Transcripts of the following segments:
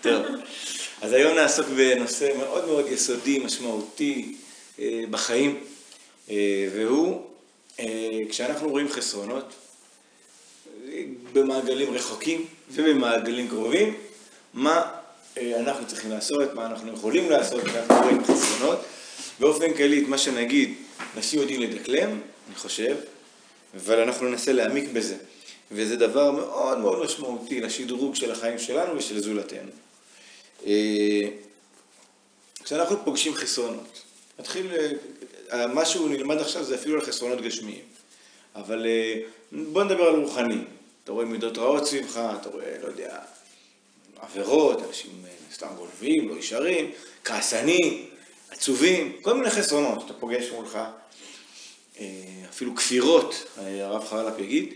טוב, אז היום נעסוק בנושא מאוד מאוד יסודי, משמעותי אה, בחיים, אה, והוא אה, כשאנחנו רואים חסרונות במעגלים רחוקים ובמעגלים קרובים, מה אנחנו צריכים לעשות, מה אנחנו יכולים לעשות כשאנחנו רואים חסרונות. באופן כללי, את מה שנגיד, נשים יודעים לדקלם, אני חושב, אבל אנחנו ננסה להעמיק בזה. וזה דבר מאוד מאוד משמעותי לשדרוג של החיים שלנו ושל זולתנו. אה, כשאנחנו פוגשים חסרונות, נתחיל, אה, מה שהוא נלמד עכשיו זה אפילו על חסרונות גשמיים, אבל אה, בוא נדבר על רוחני. אתה רואה מידות רעות סביבך, אתה רואה, לא יודע, עבירות, אנשים סתם גונבים, לא ישרים, כעסנים, עצובים, כל מיני חסרונות שאתה פוגש מולך, אפילו כפירות, הרב חרל"פ יגיד,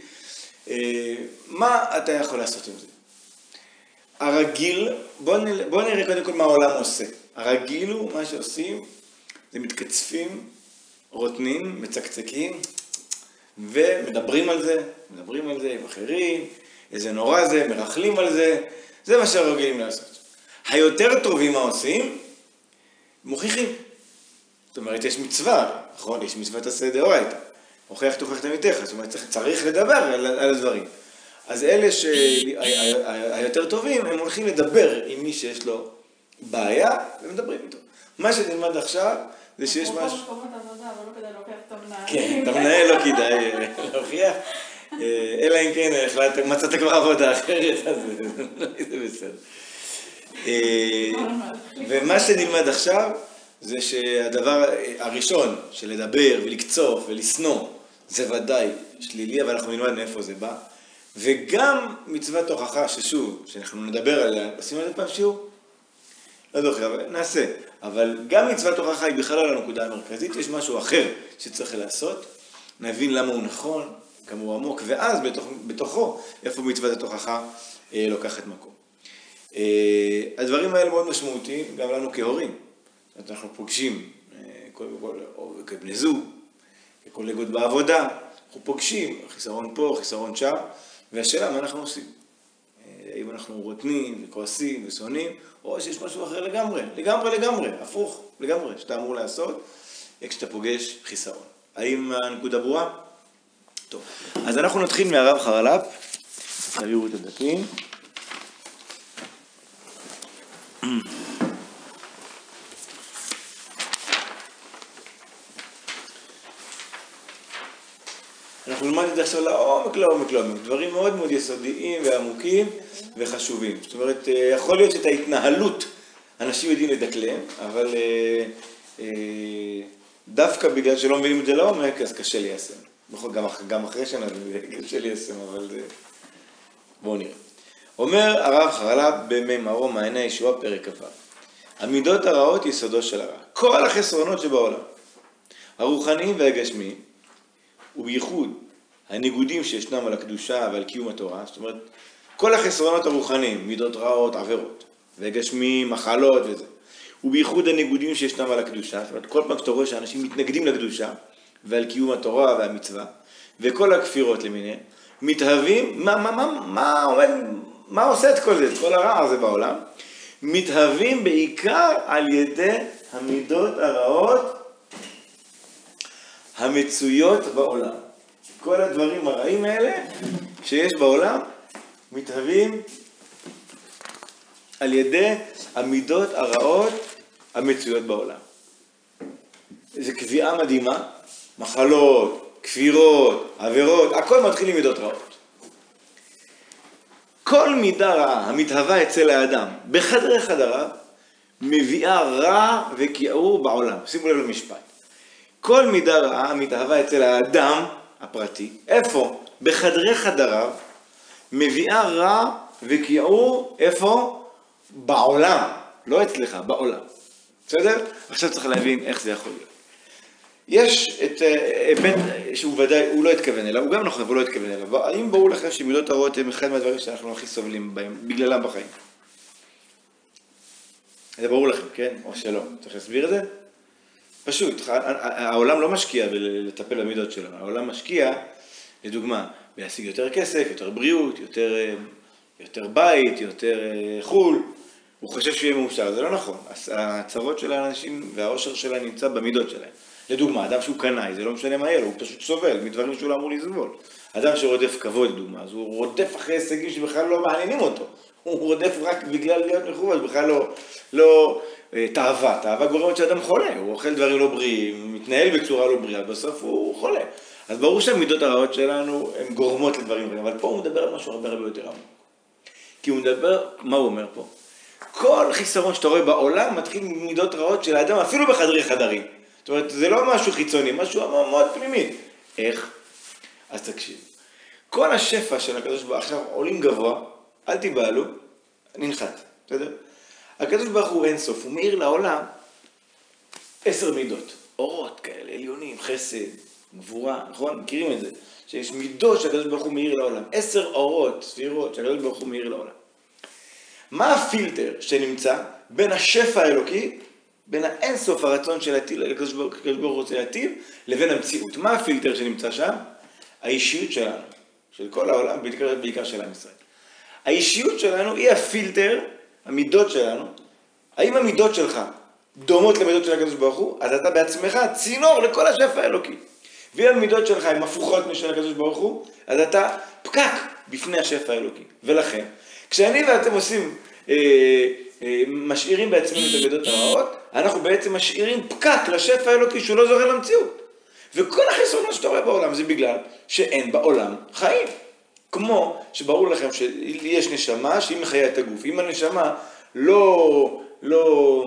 מה אתה יכול לעשות עם זה? הרגיל, בואו נ... בוא נראה קודם כל מה העולם עושה. הרגיל הוא, מה שעושים, זה מתקצפים, רוטנים, מצקצקים, ומדברים על זה, מדברים על זה עם אחרים, איזה נורא זה, מרכלים על זה, זה מה שהרגילים לעשות. היותר טובים מה עושים? מוכיחים. זאת אומרת, יש מצווה, נכון? יש מצוות עשה דאורייתא. הוכיח תוכיח תמיתך, זאת אומרת, צריך, צריך לדבר על, על הדברים. אז אלה שהיותר טובים, הם הולכים לדבר עם מי שיש לו בעיה, ומדברים איתו. מה שנלמד עכשיו, זה שיש משהו... לא כן, את המנהל לא כדאי אה, להוכיח, אה, אלא אם כן החלטת, מצאת כבר עבודה אחרת, אז זה בסדר. אה, ומה שנלמד עכשיו, זה שהדבר הראשון, של לדבר ולקצוף ולשנוא, זה ודאי שלילי, אבל אנחנו נלמד מאיפה זה בא. וגם מצוות הוכחה, ששוב, שאנחנו נדבר עליה, עושים על זה פעם שיעור? לא זוכר, אבל נעשה. אבל גם מצוות הוכחה היא בכלל על הנקודה המרכזית, יש משהו אחר שצריך לעשות, נבין למה הוא נכון, כמה הוא עמוק, ואז בתוך, בתוכו, איפה מצוות התוכחה אה, לוקחת מקום. אה, הדברים האלה מאוד משמעותיים גם לנו כהורים. אנחנו פוגשים, אה, קודם כל, או כבני זוג, כקולגות בעבודה, אנחנו פוגשים, חיסרון פה, חיסרון שם, והשאלה מה אנחנו עושים. אה, האם אנחנו רותנים וכועסים ושונאים, או שיש משהו אחר לגמרי, לגמרי לגמרי, הפוך לגמרי, שאתה אמור לעשות כשאתה פוגש חיסרון. האם הנקודה ברורה? טוב, אז אנחנו נתחיל מהרב חרל"פ, תביאו את הדפים. נלמד את זה עכשיו לעומק, לעומק, לעומק. דברים מאוד מאוד יסודיים ועמוקים וחשובים. זאת אומרת, אה, יכול להיות שאת ההתנהלות אנשים יודעים לדקלם, אבל אה, אה, דווקא בגלל שלא מבינים את זה לעומק, אז קשה ליישם. גם, גם אחרי שנה זה קשה ליישם, אבל בואו נראה. אומר הרב חרל"פ במימרו מעייני הישועה פרק כ"ו: המידות הרעות יסודו של הרע. כל החסרונות שבעולם, הרוחניים והגשמיים, ובייחוד הניגודים שישנם על הקדושה ועל קיום התורה, זאת אומרת, כל החסרונות הרוחניים, מידות רעות, עבירות, וגשמים, מחלות וזה, ובייחוד הניגודים שישנם על הקדושה, זאת אומרת, כל פעם שאתה רואה שאנשים מתנגדים לקדושה ועל קיום התורה והמצווה, וכל הכפירות למיניהן, מתהווים, מה, מה, מה, מה עומד, מה עושה את כל זה, את כל הרע הזה בעולם? מתהווים בעיקר על ידי המידות הרעות המצויות בעולם. כל הדברים הרעים האלה שיש בעולם מתהווים על ידי המידות הרעות המצויות בעולם. זו קביעה מדהימה, מחלות, כפירות, עבירות, הכל מתחיל עם מידות רעות. כל מידה רעה המתהווה אצל האדם בחדרי חדריו מביאה רע וכיעור בעולם. שימו לב למשפט. כל מידה רעה המתהווה אצל האדם הפרטי, איפה? בחדרי חדריו, מביאה רע וכיעור, איפה? בעולם, לא אצלך, בעולם. בסדר? עכשיו צריך להבין איך זה יכול להיות. יש את היבט אה, שהוא ודאי, הוא לא התכוון אליו, הוא גם נכון, אבל לא התכוון אליו. האם ברור לכם שמידות הרעות הם אחד מהדברים שאנחנו הכי סובלים בהם, בגללם בחיים? זה ברור לכם, כן? או שלא? צריך להסביר את זה? פשוט, העולם לא משקיע בלטפל במידות שלנו, העולם משקיע לדוגמה, להשיג יותר כסף, יותר בריאות, יותר, אה, יותר בית, יותר אה, חו"ל, הוא חושב שהוא יהיה מאושר, זה לא נכון. הצרות של האנשים והאושר שלהם נמצא במידות שלהם. לדוגמה, אדם שהוא קנאי, זה לא משנה מה יהיה לו, הוא פשוט סובל מדברים שהוא לא אמור לסבול. אדם שרודף כבוד, לדוגמה, אז הוא רודף אחרי הישגים שבכלל לא מעניינים אותו. הוא רודף רק בגלל להיות מכובד, בכלל לא, לא תאווה. תאווה גורמת שאדם חולה, הוא אוכל דברים לא בריאים, מתנהל בצורה לא בריאה, בסוף הוא חולה. אז ברור שהמידות הרעות שלנו הן גורמות לדברים רעים, אבל פה הוא מדבר על משהו הרבה הרבה יותר עמוק. כי הוא מדבר, מה הוא אומר פה? כל חיסרון שאתה רואה בעולם מתחיל ממידות רעות של האדם, אפילו בחדרי חדרים. זאת אומרת, זה לא משהו חיצוני, משהו מאוד פנימי. איך? אז תקשיב. כל השפע של הקדוש ברוך הוא, עכשיו עולים גבוה, אל תיבהלו, ננחת, בסדר? הקדוש ברוך הוא אינסוף, הוא מאיר לעולם עשר מידות, אורות כאלה, עליונים, חסד, גבורה, נכון? מכירים את זה? שיש מידות שהקדוש ברוך הוא מאיר לעולם, עשר אורות, ספירות, שהקדוש ברוך הוא מאיר לעולם. מה הפילטר שנמצא בין השפע האלוקי, בין האינסוף הרצון של הטיל, הקדוש ברוך הוא רוצה להטיל, לבין המציאות? מה הפילטר שנמצא שם? האישיות שלנו, של כל העולם, בעיקר, של עם ישראל. האישיות שלנו היא הפילטר, המידות שלנו. האם המידות שלך דומות למידות של הקדוש ברוך הוא? אז אתה בעצמך צינור לכל השפע האלוקי. ואם המידות שלך הן הפוכות משל הקדוש ברוך הוא, אז אתה פקק בפני השפע האלוקי. ולכן, כשאני ואתם עושים, אה, אה, משאירים בעצמנו את המידות הרעות, אנחנו בעצם משאירים פקק לשפע האלוקי שהוא לא זוכר למציאות. וכל החסרונות שאתה רואה בעולם זה בגלל שאין בעולם חיים. כמו שברור לכם שיש נשמה שהיא מחיה את הגוף. אם הנשמה לא, לא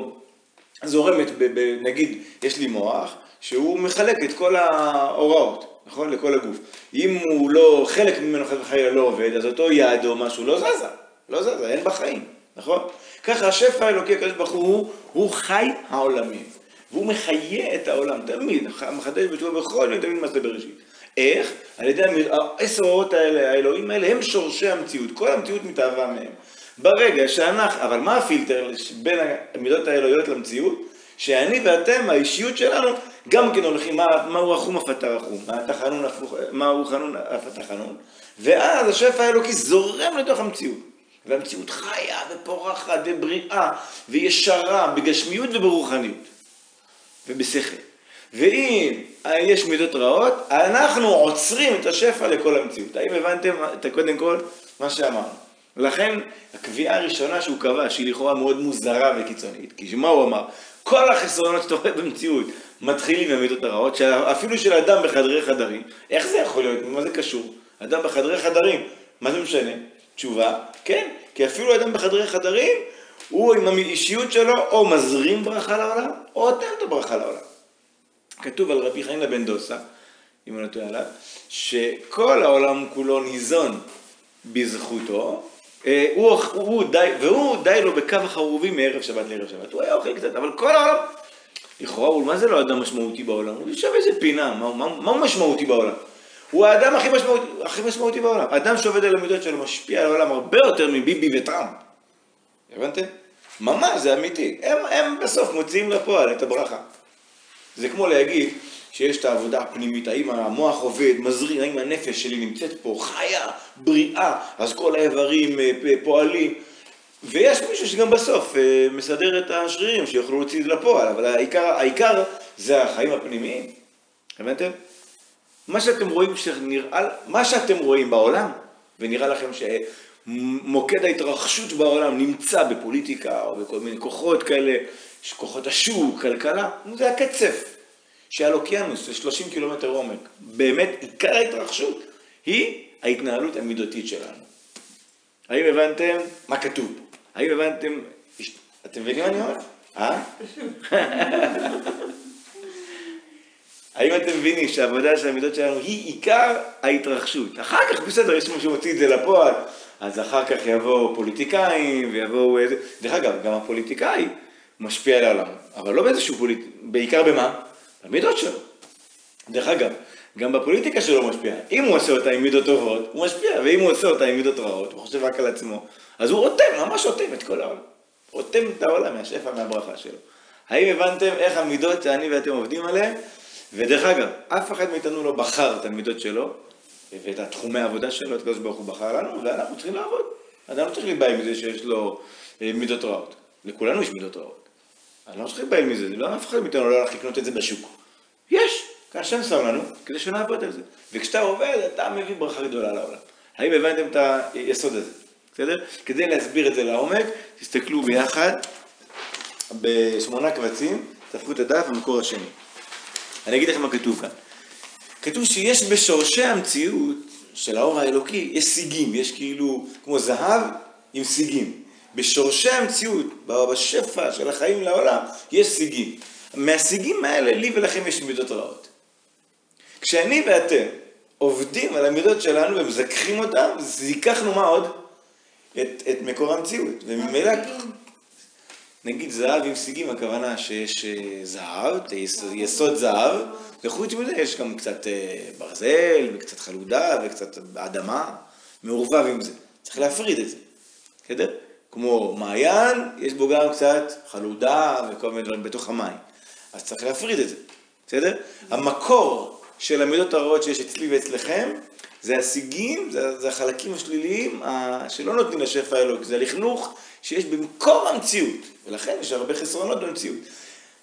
זורמת, ב, ב, נגיד, יש לי מוח, שהוא מחלק את כל ההוראות, נכון? לכל הגוף. אם הוא לא, חלק ממנו חס וחלילה לא עובד, אז אותו יד או משהו לא זזה, לא זזה, אין בחיים, נכון? ככה השפע האלוקי הקדוש ברוך הוא, הוא חי העולמים. והוא מחיה את העולם, תמיד, מחדש בתשובה בכל יום תמיד מעשה בראשית. איך? על ידי העשר אורות האלה, האלוהים האלה, הם שורשי המציאות, כל המציאות מתאהבה מהם. ברגע שאנחנו, אבל מה הפילטר בין המידות האלוהיות למציאות? שאני ואתם, האישיות שלנו, גם כן הולכים, מה, מהו החום אף התרחום, מה התחנון הפוך, מהו חנון אף התחנון, ואז השפע האלוקי זורם לתוך המציאות. והמציאות חיה ופורחת ובריאה וישרה בגשמיות וברוחניות ובשכל. ואם יש מידות רעות, אנחנו עוצרים את השפע לכל המציאות. האם הבנתם את קודם כל מה שאמרנו? לכן הקביעה הראשונה שהוא קבע, שהיא לכאורה מאוד מוזרה וקיצונית, כי מה הוא אמר? כל החסרונות שאתה רואה במציאות מתחילים במידות הרעות, אפילו של אדם בחדרי חדרים, איך זה יכול להיות? מה זה קשור? אדם בחדרי חדרים, מה זה משנה? תשובה, כן, כי אפילו אדם בחדרי חדרים, הוא עם האישיות שלו או מזרים ברכה לעולם, או נותן את הברכה לעולם. כתוב על רבי חנינא בן דוסה, אם אני לא טועה עליו, שכל העולם כולו ניזון בזכותו, אה, הוא, הוא די, והוא די לו בקו החרובים מערב שבת לערב שבת. הוא היה אוכל קצת, אבל כל העולם, לכאורה, הוא מה זה לא אדם משמעותי בעולם? הוא יושב איזה פינה, מה, מה, מה הוא משמעותי בעולם? הוא האדם הכי משמעותי, הכי משמעותי בעולם. אדם שעובד על המידות שלו משפיע על העולם הרבה יותר מביבי וטראמפ. הבנתם? ממש, זה אמיתי. הם, הם בסוף מוציאים לפועל את הברכה. זה כמו להגיד שיש את העבודה הפנימית, האם המוח עובד, מזריר, האם הנפש שלי נמצאת פה, חיה, בריאה, אז כל האיברים אה, פועלים. ויש מישהו שגם בסוף אה, מסדר את השרירים שיוכלו להוציא את זה לפועל, אבל העיקר, העיקר זה החיים הפנימיים. הבנתם? מה שאתם רואים שנראה, מה שאתם רואים בעולם, ונראה לכם שמוקד ההתרחשות בעולם נמצא בפוליטיקה או בכל מיני כוחות כאלה, כוחות השוק, כלכלה, זה הקצף שעל אוקיינוס, זה 30 קילומטר עומק. באמת, עיקר ההתרחשות היא ההתנהלות המידותית שלנו. האם הבנתם מה כתוב? האם הבנתם, אתם מבינים מה אני אומר? אה? האם אתם מבינים שהעבודה של המידות שלנו היא עיקר ההתרחשות? אחר כך בסדר, יש מישהו שמוציא את זה לפועל, אז אחר כך יבואו פוליטיקאים ויבואו איזה... דרך אגב, גם הפוליטיקאי משפיע על העולם, אבל לא באיזשהו פוליט... בעיקר במה? במידות שלו. דרך אגב, גם בפוליטיקה שלו משפיע. אם הוא עושה אותה עם מידות טובות, הוא משפיע, ואם הוא עושה אותה עם מידות רעות, הוא חושב רק על עצמו, אז הוא רותם, ממש רותם את כל העולם. רותם את העולם מהשפע, מהברכה שלו. האם הבנתם איך המידות שאני ואתם עובדים עליהן? ודרך אגב, אף אחד מאיתנו לא בחר את המידות שלו, ואת התחומי העבודה שלו, את הקדוש ברוך הוא בחר לנו, ואנחנו צריכים לעבוד. אדם לא צריך להיבהל מזה שיש לו אה, מידות רעות. לכולנו יש מידות רעות. אני לא צריך להיבהל מזה, זה לא אף אחד מאיתנו לא הולך לקנות את זה בשוק. יש, כי השם שם לנו, כדי שנעבוד על זה. וכשאתה עובד, אתה מביא ברכה גדולה לעולם. האם הבנתם את היסוד הזה? בסדר? כדי להסביר את זה לעומק, תסתכלו ביחד בשמונה קבצים, תהפכו את הדף במקור השני. אני אגיד לכם מה כתוב כאן. כתוב שיש בשורשי המציאות של האור האלוקי, יש סיגים, יש כאילו כמו זהב עם סיגים. בשורשי המציאות, בשפע של החיים לעולם, יש סיגים. מהסיגים האלה, לי ולכם יש מידות רעות. כשאני ואתם עובדים על המידות שלנו ומזכחים אותם, זיככנו מה עוד? את, את מקור המציאות. וממילא, נגיד זהב עם סיגים, הכוונה שיש אה, זהב, יסוד, יסוד זהב, וחוץ מזה יש גם קצת אה, ברזל, וקצת חלודה, וקצת אדמה, מעורבב עם זה. צריך להפריד את זה, בסדר? כמו מעיין, יש בו גם קצת חלודה וכל מיני דברים בתוך המים. אז צריך להפריד את זה, בסדר? המקור של המידות הרעות שיש אצלי ואצלכם, זה הסיגים, זה, זה החלקים השליליים שלא נותנים לשפע האלוקי, זה הלכלוך שיש במקור המציאות, ולכן יש הרבה חסרונות במציאות.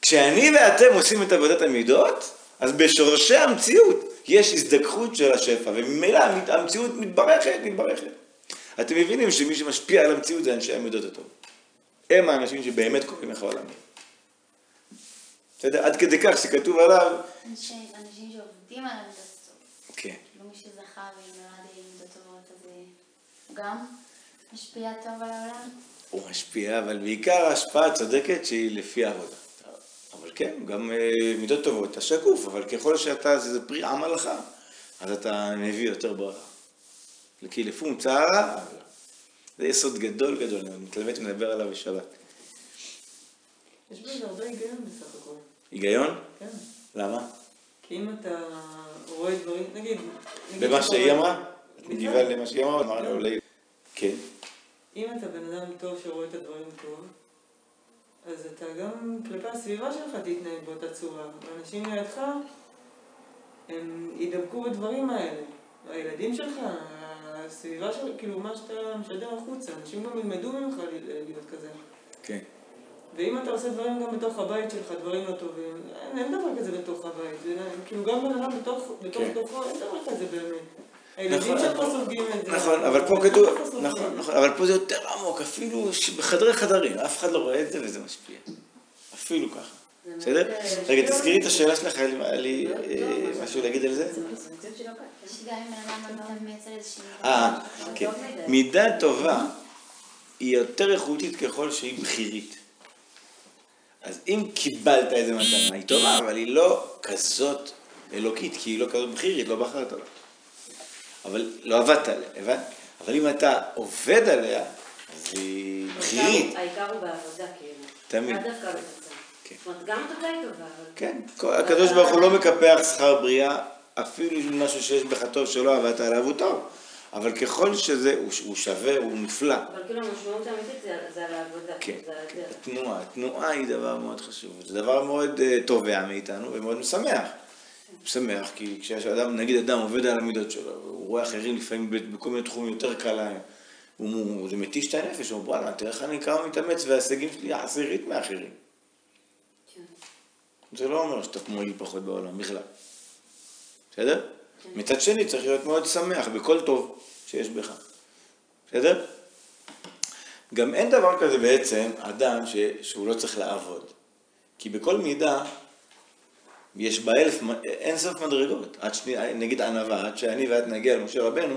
כשאני ואתם עושים את עבודת המידות, אז בשורשי המציאות יש הזדככות של השפע, וממילא המציאות מתברכת, מתברכת. אתם מבינים שמי שמשפיע על המציאות זה אנשי המידות הטוב. הם האנשים שבאמת קוראים איך העולם בסדר? עד כדי כך שכתוב עליו... אנשים שעובדים על המידות הטוב. כן. לא מי שזכה ונולד עם מידות טובות, אז הוא גם משפיע טוב על העולם? הוא משפיע, אבל בעיקר ההשפעה הצודקת שהיא לפי העבודה. אבל כן, גם אה, מידות טובות, אתה שקוף, אבל ככל שאתה, זה פרי עמלך, אז אתה מביא יותר ברכה. כי לפום צערה, זה יסוד גדול גדול, אני מתלמד ומדבר עליו בשבת. יש בזה הרבה היגיון בסך הכל. היגיון? כן. למה? כי אם אתה רואה דברים, נגיד... במה שהיא אמרה? את מגיבה למה שהיא אמרה? אמרה לו, כן. אם אתה בן אדם טוב שרואה את הדברים טוב, אז אתה גם כלפי הסביבה שלך תתנהג באותה צורה. ואנשים לידך, הם ידבקו בדברים האלה. הילדים שלך, הסביבה שלך, כאילו מה שאתה משדר החוצה, אנשים גם ילמדו ממך להיות כזה. כן. ואם אתה עושה דברים גם בתוך הבית שלך, דברים לא טובים, אין, אין דבר כזה בתוך הבית. זה, כאילו גם בן אדם בתוך, בתוך כן. תוכו, אין דבר כזה באמת. הילדים שלך סופגים את זה. נכון, אבל פה כתוב, נכון, נכון, אבל פה זה יותר עמוק, אפילו בחדרי חדרים, אף אחד לא רואה את זה וזה משפיע. אפילו ככה. בסדר? רגע, תזכירי את השאלה שלך, היה לי משהו להגיד על זה? אה, כן. מידה טובה היא יותר איכותית ככל שהיא בכירית. אז אם קיבלת איזה מתנה, היא טובה, אבל היא לא כזאת אלוקית, כי היא לא כזאת בכירית, לא בחרת לה. אבל לא עבדת עליה, הבנת? אבל אם אתה עובד עליה, אז היא בכירית. העיקר הוא בעבודה, כאילו. תמיד. בתוצאה. זאת אומרת, גם היא טובה. כן, הקדוש ברוך הוא לא מקפח שכר בריאה, אפילו משהו שיש בך טוב שלא עבדת עליו הוא טוב. אבל ככל שזה, הוא שווה, הוא נפלא. אבל כאילו המשמעות האמיתית זה על העבודה. כן, התנועה, התנועה היא דבר מאוד חשוב. זה דבר מאוד תובע מאיתנו ומאוד משמח. משמח, כי כשאדם, נגיד אדם עובד על המידות שלו, הוא רואה אחרים לפעמים בכל מיני תחומים יותר קל להם, זה מתיש את הנפש, הוא אומר, וואלה, תראה איך אני כמה מתאמץ וההישגים שלי עשירית מאחרים. זה לא אומר שאתה מועיל פחות בעולם, בכלל. בסדר? מצד שני צריך להיות מאוד שמח בכל טוב שיש בך. בסדר? גם אין דבר כזה בעצם אדם ש... שהוא לא צריך לעבוד. כי בכל מידה יש בה אלף, אין סוף מדרגות. עד שני, נגיד ענווה, עד שאני ואת נגיע למשה רבנו,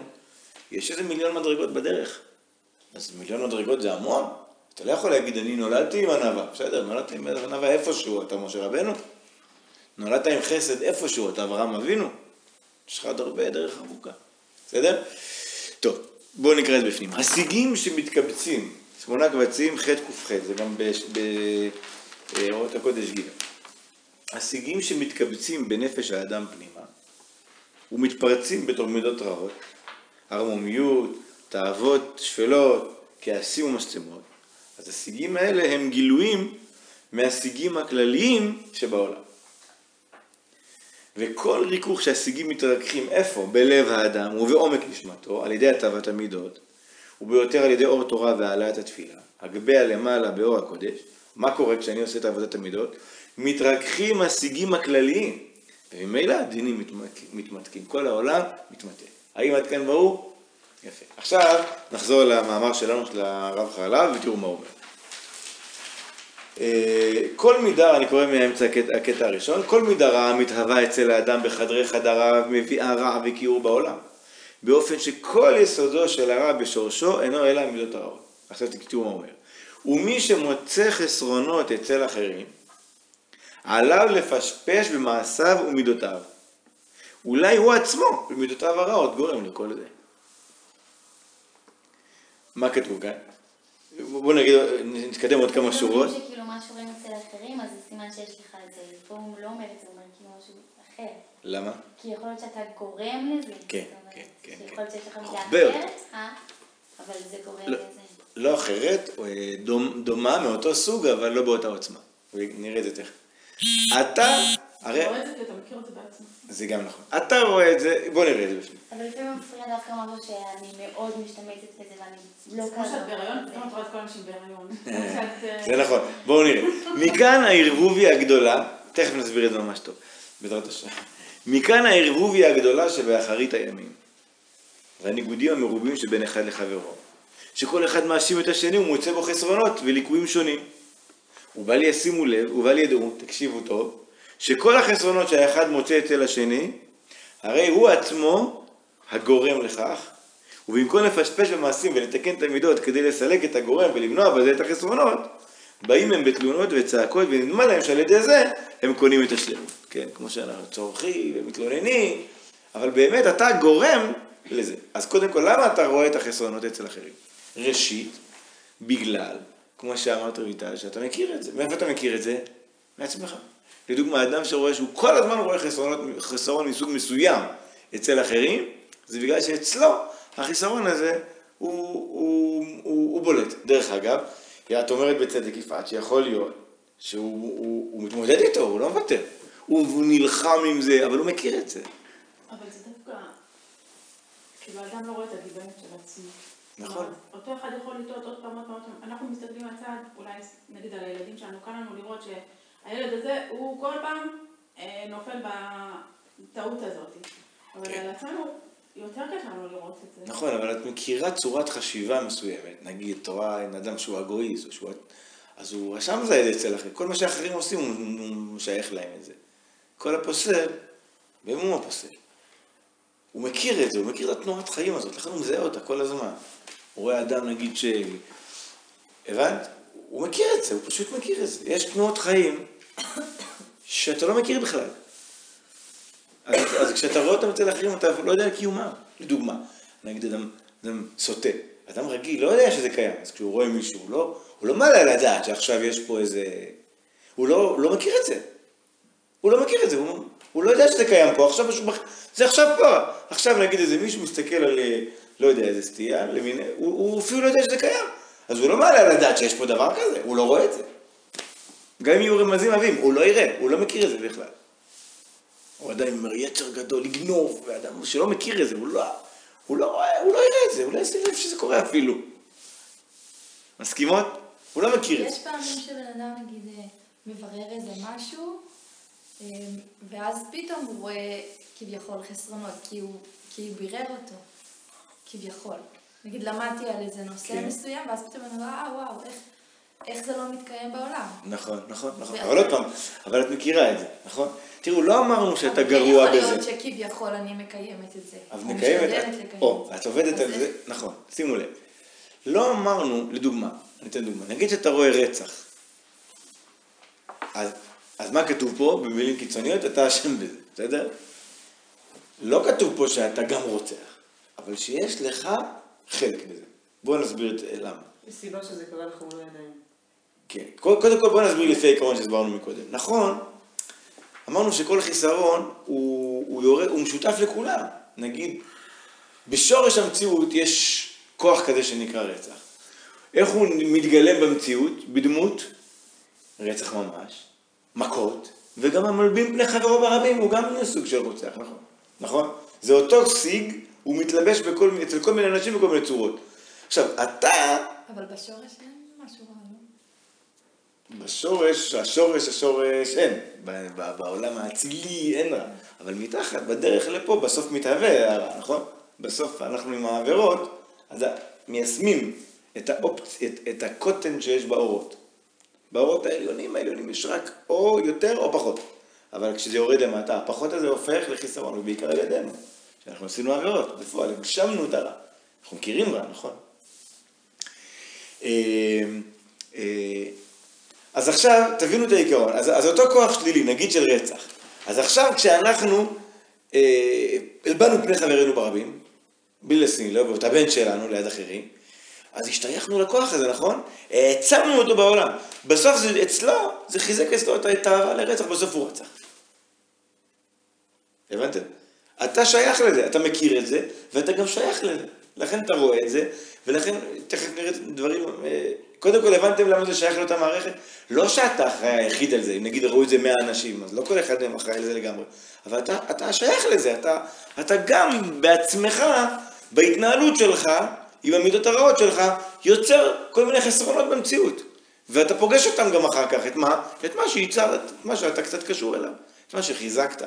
יש איזה מיליון מדרגות בדרך. אז מיליון מדרגות זה המון. אתה לא יכול להגיד, אני נולדתי עם ענווה. בסדר, נולדתי עם ענווה איפשהו, אתה משה רבנו. נולדת עם חסד איפשהו, אתה אברהם אבינו. יש לך עוד הרבה דרך ארוכה. בסדר? טוב, בואו נקרא את זה בפנים. השיגים שמתקבצים, שמונה קבצים, ח' ק"ח, זה גם באורות הקודש ג'. השיגים שמתקבצים בנפש האדם פנימה ומתפרצים בתור מידות רעות, ערמומיות, תאוות שפלות, כעסים ומשצמות, אז השיגים האלה הם גילויים מהשיגים הכלליים שבעולם. וכל ריכוך שהשיגים מתרככים איפה? בלב האדם ובעומק נשמתו, על ידי הטבת המידות, וביותר על ידי אור תורה והעלאת התפילה, הגביה למעלה באור הקודש, מה קורה כשאני עושה את עבודת המידות? מתרככים השיגים הכלליים, וממילא הדינים מתמתקים, כל העולם מתמתק. האם עד כאן ברור? יפה. עכשיו נחזור למאמר שלנו של הרב חלב ותראו מה הוא אומר. אה, כל מידה, אני קורא מאמצע הקטע, הקטע הראשון, כל מידה רעה מתהווה אצל האדם בחדרי חדריו, מביאה רע וכיעור בעולם. באופן שכל יסודו של הרע בשורשו אינו אלא מידות הרעות. עכשיו תקטעו מה הוא אומר. ומי שמוצא חסרונות אצל אחרים, עליו לפשפש במעשיו ומידותיו. אולי הוא עצמו, במידותיו הרעות, גורם לכל זה. מה כתוב כאן? בוא נגיד, נתקדם עוד כמה שורות. אומרים שכאילו מה שרואים אצל אחרים, אז זה סימן שיש לך את זה. פה הוא לא אומר את זה, הוא אומר כאילו משהו אחר. למה? כי יכול להיות שאתה גורם לזה. כן, כן, כן, שיכול כן. להיות שיש לך מידה. אחרת, אה? אבל זה גורם לא. לזה. לא אחרת, אה, דומ, דומה מאותו סוג, אבל לא באותה עוצמה. נראה את זה תכף. אתה, הרי, אתה רואה את זה כי אתה מכיר את זה בעצמך. זה גם נכון. אתה רואה את זה, בוא נראה את זה בפנים. אבל לפעמים מפריע דווקא משהו שאני מאוד משתמשת בזה ואני לא כמו כזאת. שאת בהיריון, פתאום את רואה את כל האנשים בהיריון. קצת, אה, זה נכון, בואו נראה. מכאן הערבוביה הגדולה, תכף נסביר את זה ממש טוב, בעזרת השם. מכאן הערבוביה הגדולה שבאחרית הימים. והניגודים המרובים שבין אחד לחברו. שכל אחד מאשים את השני ומוצא בו חסרונות וליקויים שונים. ובל ישימו לב, ובל ידעו, תקשיבו טוב, שכל החסרונות שהאחד מוצא אצל השני, הרי הוא עצמו הגורם לכך, ובמקום לפשפש במעשים ולתקן את המידות כדי לסלק את הגורם ולמנוע בזה את החסרונות, באים הם בתלונות וצעקות ונדמה להם שעל ידי זה הם קונים את השלמות. כן, כמו שאנחנו צורכים ומתלוננים, אבל באמת אתה גורם לזה. אז קודם כל, למה אתה רואה את החסרונות אצל אחרים? ראשית, בגלל, כמו שאמרת רויטל, שאתה מכיר את זה. מאיפה אתה מכיר את זה? מעצמך. לדוגמה, אדם שרואה שהוא כל הזמן רואה חסרונות, חסרון מסוג מסוים אצל אחרים, זה בגלל שאצלו החיסרון הזה הוא, הוא, הוא, הוא בולט. דרך אגב, את אומרת בצדק יפעת שיכול להיות שהוא הוא, הוא מתמודד איתו, הוא לא מוותר. הוא, הוא נלחם עם זה, אבל הוא מכיר את זה. אבל זה דווקא, כאילו האדם לא רואה את הגיבנת של עצמו. נכון. אותו אחד יכול לטעות עוד פעם, עוד פעם. אנחנו מסתכלים מהצד, אולי נגיד על הילדים שלנו, קל לנו לראות שהילד הזה, הוא כל פעם אה, נופל בטעות הזאת. אבל כן. על עצמנו, יותר קשה לנו לראות את זה. נכון, אבל את מכירה צורת חשיבה מסוימת. נגיד, את רואה עם אדם שהוא אגואיסט, או שהוא... אז הוא רשם את זה אצל אחרים. כל מה שאחרים עושים, הוא, הוא משייך להם את זה. כל הפוסל, במום הפוסל. הוא מכיר את זה, הוא מכיר את התנועת חיים הזאת, לכן הוא מזהה אותה כל הזמן. הוא רואה אדם, נגיד, ש... הבנת? הוא מכיר את זה, הוא פשוט מכיר את זה. יש תנועות חיים שאתה לא מכיר בכלל. אז, אז כשאתה רואה אותם אצל אחרים, אתה לא יודע על קיומם. לדוגמה, נגיד אדם, אדם סוטה. אדם רגיל לא יודע שזה קיים, אז כשהוא רואה מישהו, הוא לא, הוא לא מעלה על הדעת שעכשיו יש פה איזה... הוא לא, הוא לא מכיר את זה. הוא לא מכיר את זה, הוא, הוא לא יודע שזה קיים פה, עכשיו משהו, זה עכשיו פה. עכשיו נגיד איזה מישהו מסתכל על, לא יודע, איזה סטייה, למין, הוא, הוא אפילו לא יודע שזה קיים. אז הוא לא מעלה על הדעת שיש פה דבר כזה, הוא לא רואה את זה. גם אם יהיו רמזים עבים, הוא לא יראה, הוא לא מכיר את זה בכלל. הוא עדיין אומר יצר גדול, לגנוב, ואדם שלא מכיר את זה, הוא לא, הוא לא רואה, הוא לא יראה את זה, הוא לא ישים לב שזה קורה אפילו. מסכימות? הוא לא מכיר את זה. יש פעמים שבן אדם נגיד אה, מברר איזה משהו, אה, ואז פתאום הוא רואה כביכול חסרונות, כי הוא, כי הוא בירר אותו, כביכול. נגיד למדתי על איזה נושא כן. מסוים, ואז פתאום אני אומר, אה וואו, איך, איך זה לא מתקיים בעולם? נכון, נכון, נכון. אבל עוד פעם, אבל את מכירה את זה, נכון? תראו, לא אמרנו שאתה אבל כן גרוע יכול בזה. להיות שכביכול אני מקיימת את זה. אז מקיימת, את- או, את עובדת על זה, נכון, שימו לב. לא אמרנו, לדוגמה, אני אתן דוגמה, נגיד שאתה רואה רצח, אז, אז מה כתוב פה? במילים קיצוניות, אתה אשם בזה, בסדר? לא כתוב פה שאתה גם רוצח, אבל שיש לך חלק בזה. בואו נסביר את למה. יש סיבה שזה קרה לך מול. כן, קודם כל בוא נסביר לפי העיקרון שהסברנו מקודם. נכון, אמרנו שכל חיסרון הוא, הוא, יורד, הוא משותף לכולם. נגיד, בשורש המציאות יש כוח כזה שנקרא רצח. איך הוא מתגלם במציאות? בדמות רצח ממש, מכות, וגם המלבין פני חברו ברבים הוא גם סוג של רוצח, נכון? נכון? זה אותו סיג, הוא מתלבש בכל, אצל כל מיני אנשים בכל מיני צורות. עכשיו, אתה, אבל בשורש אין משהו רע? בשורש, השורש, השורש, אין. בעולם האצילי אין רע. אבל מתחת, בדרך לפה, בסוף מתהווה הרע, נכון? בסוף אנחנו עם העבירות, אז מיישמים את, האופצ... את, את הקוטן שיש באורות. באורות העליונים, העליונים יש רק או יותר או פחות. אבל כשזה יורד למטה, הפחות הזה הופך לחיסרון, ובעיקר על ידינו. שאנחנו עשינו עבירות, בפועל, הגשמנו את הרע. אנחנו מכירים רע, נכון? אה, אה, אז עכשיו, תבינו את העיקרון. אז, אז אותו כוח שלילי, נגיד של רצח. אז עכשיו כשאנחנו אה, הלבנו פני חברינו ברבים, בלי לשים לב, ואת הבן שלנו ליד אחרים, אז השתייכנו לכוח הזה, נכון? העצמנו אותו בעולם. בסוף זה אצלו, זה חיזק אצלו את התאווה לרצח, בסוף הוא רצח. הבנתם? אתה שייך לזה, אתה מכיר את זה, ואתה גם שייך לזה. לכן אתה רואה את זה, ולכן תכף נראה דברים... אה, קודם כל הבנתם למה זה שייך לאותה מערכת? לא שאתה אחראי היחיד על זה, אם נגיד ראו את זה 100 אנשים, אז לא כל אחד מהם אחראי לזה לגמרי. אבל אתה, אתה שייך לזה, אתה, אתה גם בעצמך, בהתנהלות שלך, עם המידות הרעות שלך, יוצר כל מיני חסרונות במציאות. ואתה פוגש אותם גם אחר כך, את מה? את מה שייצרת, את מה שאתה קצת קשור אליו, את מה שחיזקת.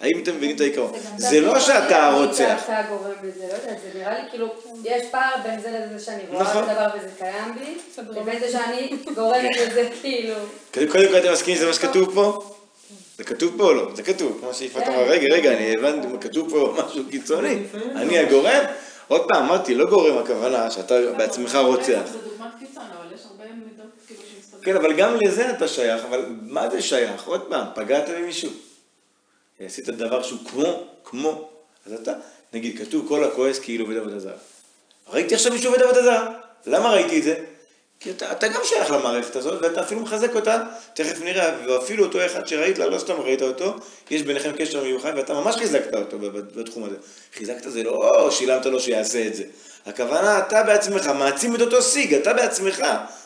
האם אתם מבינים את העיקרון? זה לא שאתה רוצח. אתה גורם לזה, לא יודעת, זה נראה לי כאילו, יש פער בין זה לזה שאני רואה נכון. את הדבר וזה קיים בי, לבין זה שאני גורמת לזה כאילו. קודם כל אתם מסכימים שזה מה שכתוב פה? זה כתוב פה או לא? זה כתוב. כמו שיפעת אמרה, רגע, רגע, אני הבנתי, מה כתוב פה משהו קיצוני. אני הגורם? עוד פעם, אמרתי, לא גורם הכוונה שאתה בעצמך רוצח. זה דוגמת קיצון, אבל יש הרבה מידות כאילו. כן, אבל גם לזה אתה שייך, אבל מה זה שייך? עוד פעם, פגעת במישהו. עשית דבר שהוא כמו, כמו, אז אתה, נגיד, כתוב כל הכועס כאילו עובד עבודה זרה. ראיתי עכשיו מישהו עובד עבודה זרה. למה ראיתי את זה? כי אתה, אתה גם שייך למערכת הזאת, ואתה אפילו מחזק אותה, תכף נראה, ואפילו אותו אחד שראית, לא סתם ראית אותו, יש ביניכם קשר מיוחד, ואתה ממש חיזקת אותו בתחום הזה. חיזקת זה לא שילמת לו שיעשה את זה. הכוונה, אתה בעצמך מעצים את אותו סיג, אתה בעצמך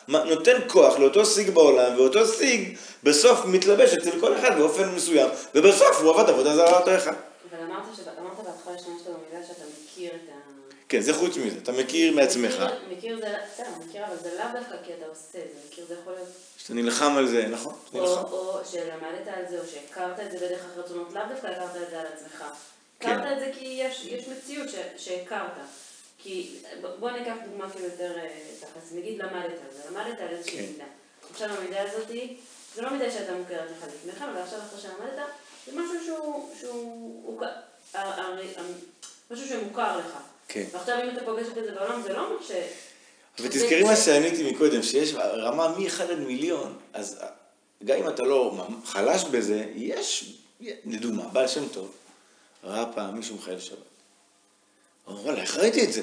נותן כוח לאותו סיג בעולם, ואותו סיג בסוף מתלבש אצל כל אחד באופן מסוים, ובסוף הוא עבד עבודה זרה לאותו אחד. אבל אמרת ש- אמרת בהתחלה במילה שאתה מכיר את ה... כן, זה חוץ מזה, אתה מכיר מעצמך, מכיר- זה, בסדר, מכיר, אבל זה לאו דווקא כי אתה עושה את זה, מכיר זה יכול להיות... שאתה נלחם על זה, נכון? או, נלחם. או שלמדת על זה, או שהכרת את זה בדרך הרצונות, לאו דווקא הכרת את זה על עצמך. כן. הכרת את זה כי יש, יש מציאות ש, שהכרת. כי, בוא ניקח דוגמה כאילו יותר אה, תכלס, נגיד למדת על זה, למדת על איזושהי כן. מידה. עכשיו המידה הזאת, זה לא מידה שהייתה מוכרת לך לפני כן, אבל עכשיו אחרי שלמדת, זה משהו שהוא, שהוא, הוא, כ- ה- הרי- ה- משהו שמוכר לך. כן. ועכשיו אם אתה פוגש את זה בעולם, זה לא אומר ש... ותזכרי מה שעניתי מקודם, שיש רמה מ-1 עד מיליון, אז גם אם אתה לא חלש בזה, יש, לדוגמה, בעל שם טוב, ראה פעם מישהו מחייל שבת. אמר, איך ראיתי את זה?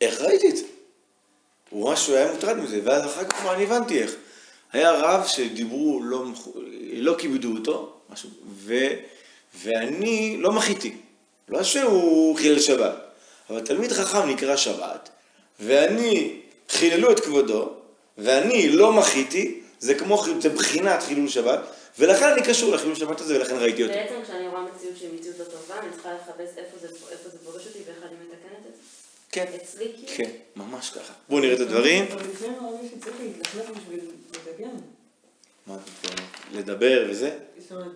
איך ראיתי את זה? הוא ממש היה מוטרד מזה, ואז אחר כך אני הבנתי איך. היה רב שדיברו, לא, לא כיבדו אותו, משהו, ו, ואני לא מחיתי. לא שהוא חילל שבת, אבל תלמיד חכם נקרא שבת, ואני, חיללו את כבודו, ואני לא מחיתי, זה כמו, זה בחינת חילול שבת, ולכן אני קשור לחילול שבת הזה, ולכן ראיתי אותו. בעצם כשאני רואה מציאות שהיא מציאות לא טובה, אני צריכה לחפש איפה זה, איפה זה פוגש אותי ואיך אני מתקנת את זה. כן, אצלי כאילו. כן, ממש ככה. בואו נראה את הדברים. אבל לפעמים מרגיש שצריך להתלכלך בשביל לתקן. מה את מתכוונת? לדבר וזה? זאת אומרת,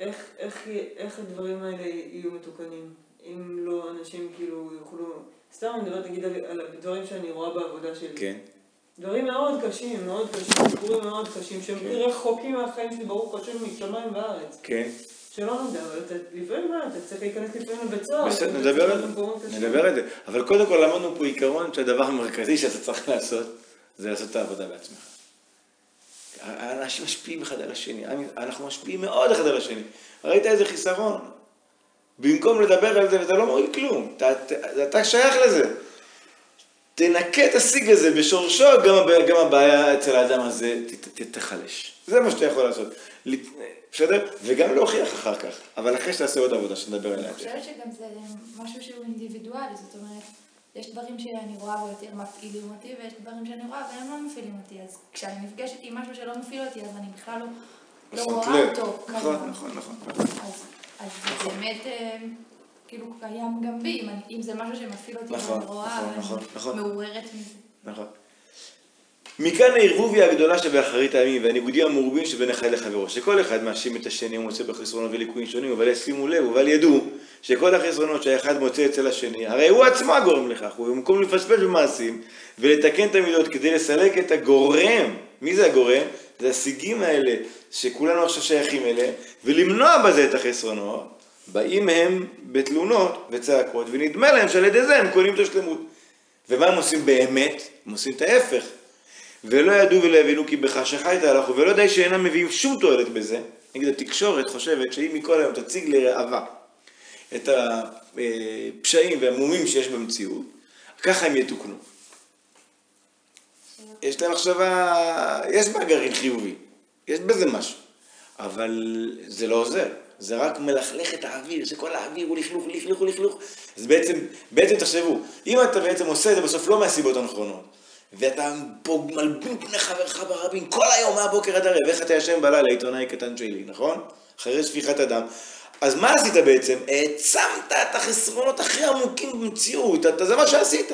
איך, איך, איך הדברים האלה יהיו מתוקנים? אם לא אנשים כאילו יוכלו... סתם אני מדברת נגיד על, על הדברים שאני רואה בעבודה שלי. כן. דברים מאוד קשים, מאוד קשים, סיפורים מאוד קשים, שהם כן. רחוקים מהחיים שלי, ברוך השם, משמיים וארץ. כן. שלא נדע, אבל אתה, לפעמים מה, אתה צריך להיכנס לפעמים לבית סוהר. בסדר, נדבר על זה. נדבר על זה. אבל קודם כל למדנו פה עיקרון שהדבר המרכזי שאתה צריך לעשות, זה לעשות את העבודה בעצמך. האנשים משפיעים אחד על השני, אנחנו משפיעים מאוד אחד על השני. ראית איזה חיסרון? במקום לדבר על זה, וזה לא מועיל כלום, אתה, אתה, אתה שייך לזה. תנקה את הסיג הזה בשורשו, גם, הבע- גם הבעיה אצל האדם הזה ת- ת- תחלש. זה מה שאתה יכול לעשות. בסדר? וגם להוכיח אחר כך, אבל אחרי שתעשה עוד עבודה שנדבר עליה. אני חושבת שגם זה משהו שהוא אינדיבידואלי, זאת אומרת, יש דברים שאני רואה ויותר מפעילים אותי, ויש דברים שאני רואה והם לא מפעילים אותי, אז כשאני נפגשת עם משהו שלא מפעיל אותי, אז אני בכלל לא לא רואה. אותו נכון. נכון, נכון. אז, אז באמת אה, כאילו קיים גם בי, אם, אני- אם זה משהו שמפעיל אותי נכון, ואני רואה, נכון, נכון, נכון. מעוררת מזה. נכון. מכאן הערבוביה הגדולה שבאחרית הימים והניגודים המרובים שבין אחד לחברו, שכל אחד מאשים את השני ומוצא בחסרונות וליקויים שונים, אבל שימו לב, אבל ידעו שכל החסרונות שהאחד מוצא אצל השני, הרי הוא עצמו הגורם לכך, ובמקום לפספס במעשים ולתקן את המידות כדי לסלק את הגורם, מי זה הגורם? זה השיגים האלה שכולנו עכשיו שייכים אליהם, ולמנוע בזה את החסרונות, באים הם בתלונות וצעקות, ונדמה להם שעל ידי זה הם קונים את השלמות. ומה הם עושים באמת? הם עושים את ההפך. ולא ידעו ולא הבינו כי בחשכה הייתה הלכו, ולא די שאינם מביאים שום תועלת בזה. נגיד התקשורת חושבת שאם מכל היום תציג לראווה את הפשעים והמומים שיש במציאות, ככה הם יתוקנו. יש להם מחשבה, יש בה גרעין חיובי, יש בזה משהו, אבל זה לא עוזר, זה רק מלכלך את האוויר, שכל האוויר הוא לכלוך, לכלוך, לכלוך. אז בעצם, בעצם תחשבו, אם אתה בעצם עושה את זה בסוף לא מהסיבות הנכונות, ואתה פה מלבין פני חברך ברבים כל היום מהבוקר עד הערב, איך אתה ישן בלילה, עיתונאי קטן שלי, נכון? אחרי שפיכת הדם. אז מה עשית בעצם? העצמת את החסרונות הכי עמוקים במציאות, אתה, זה מה שעשית.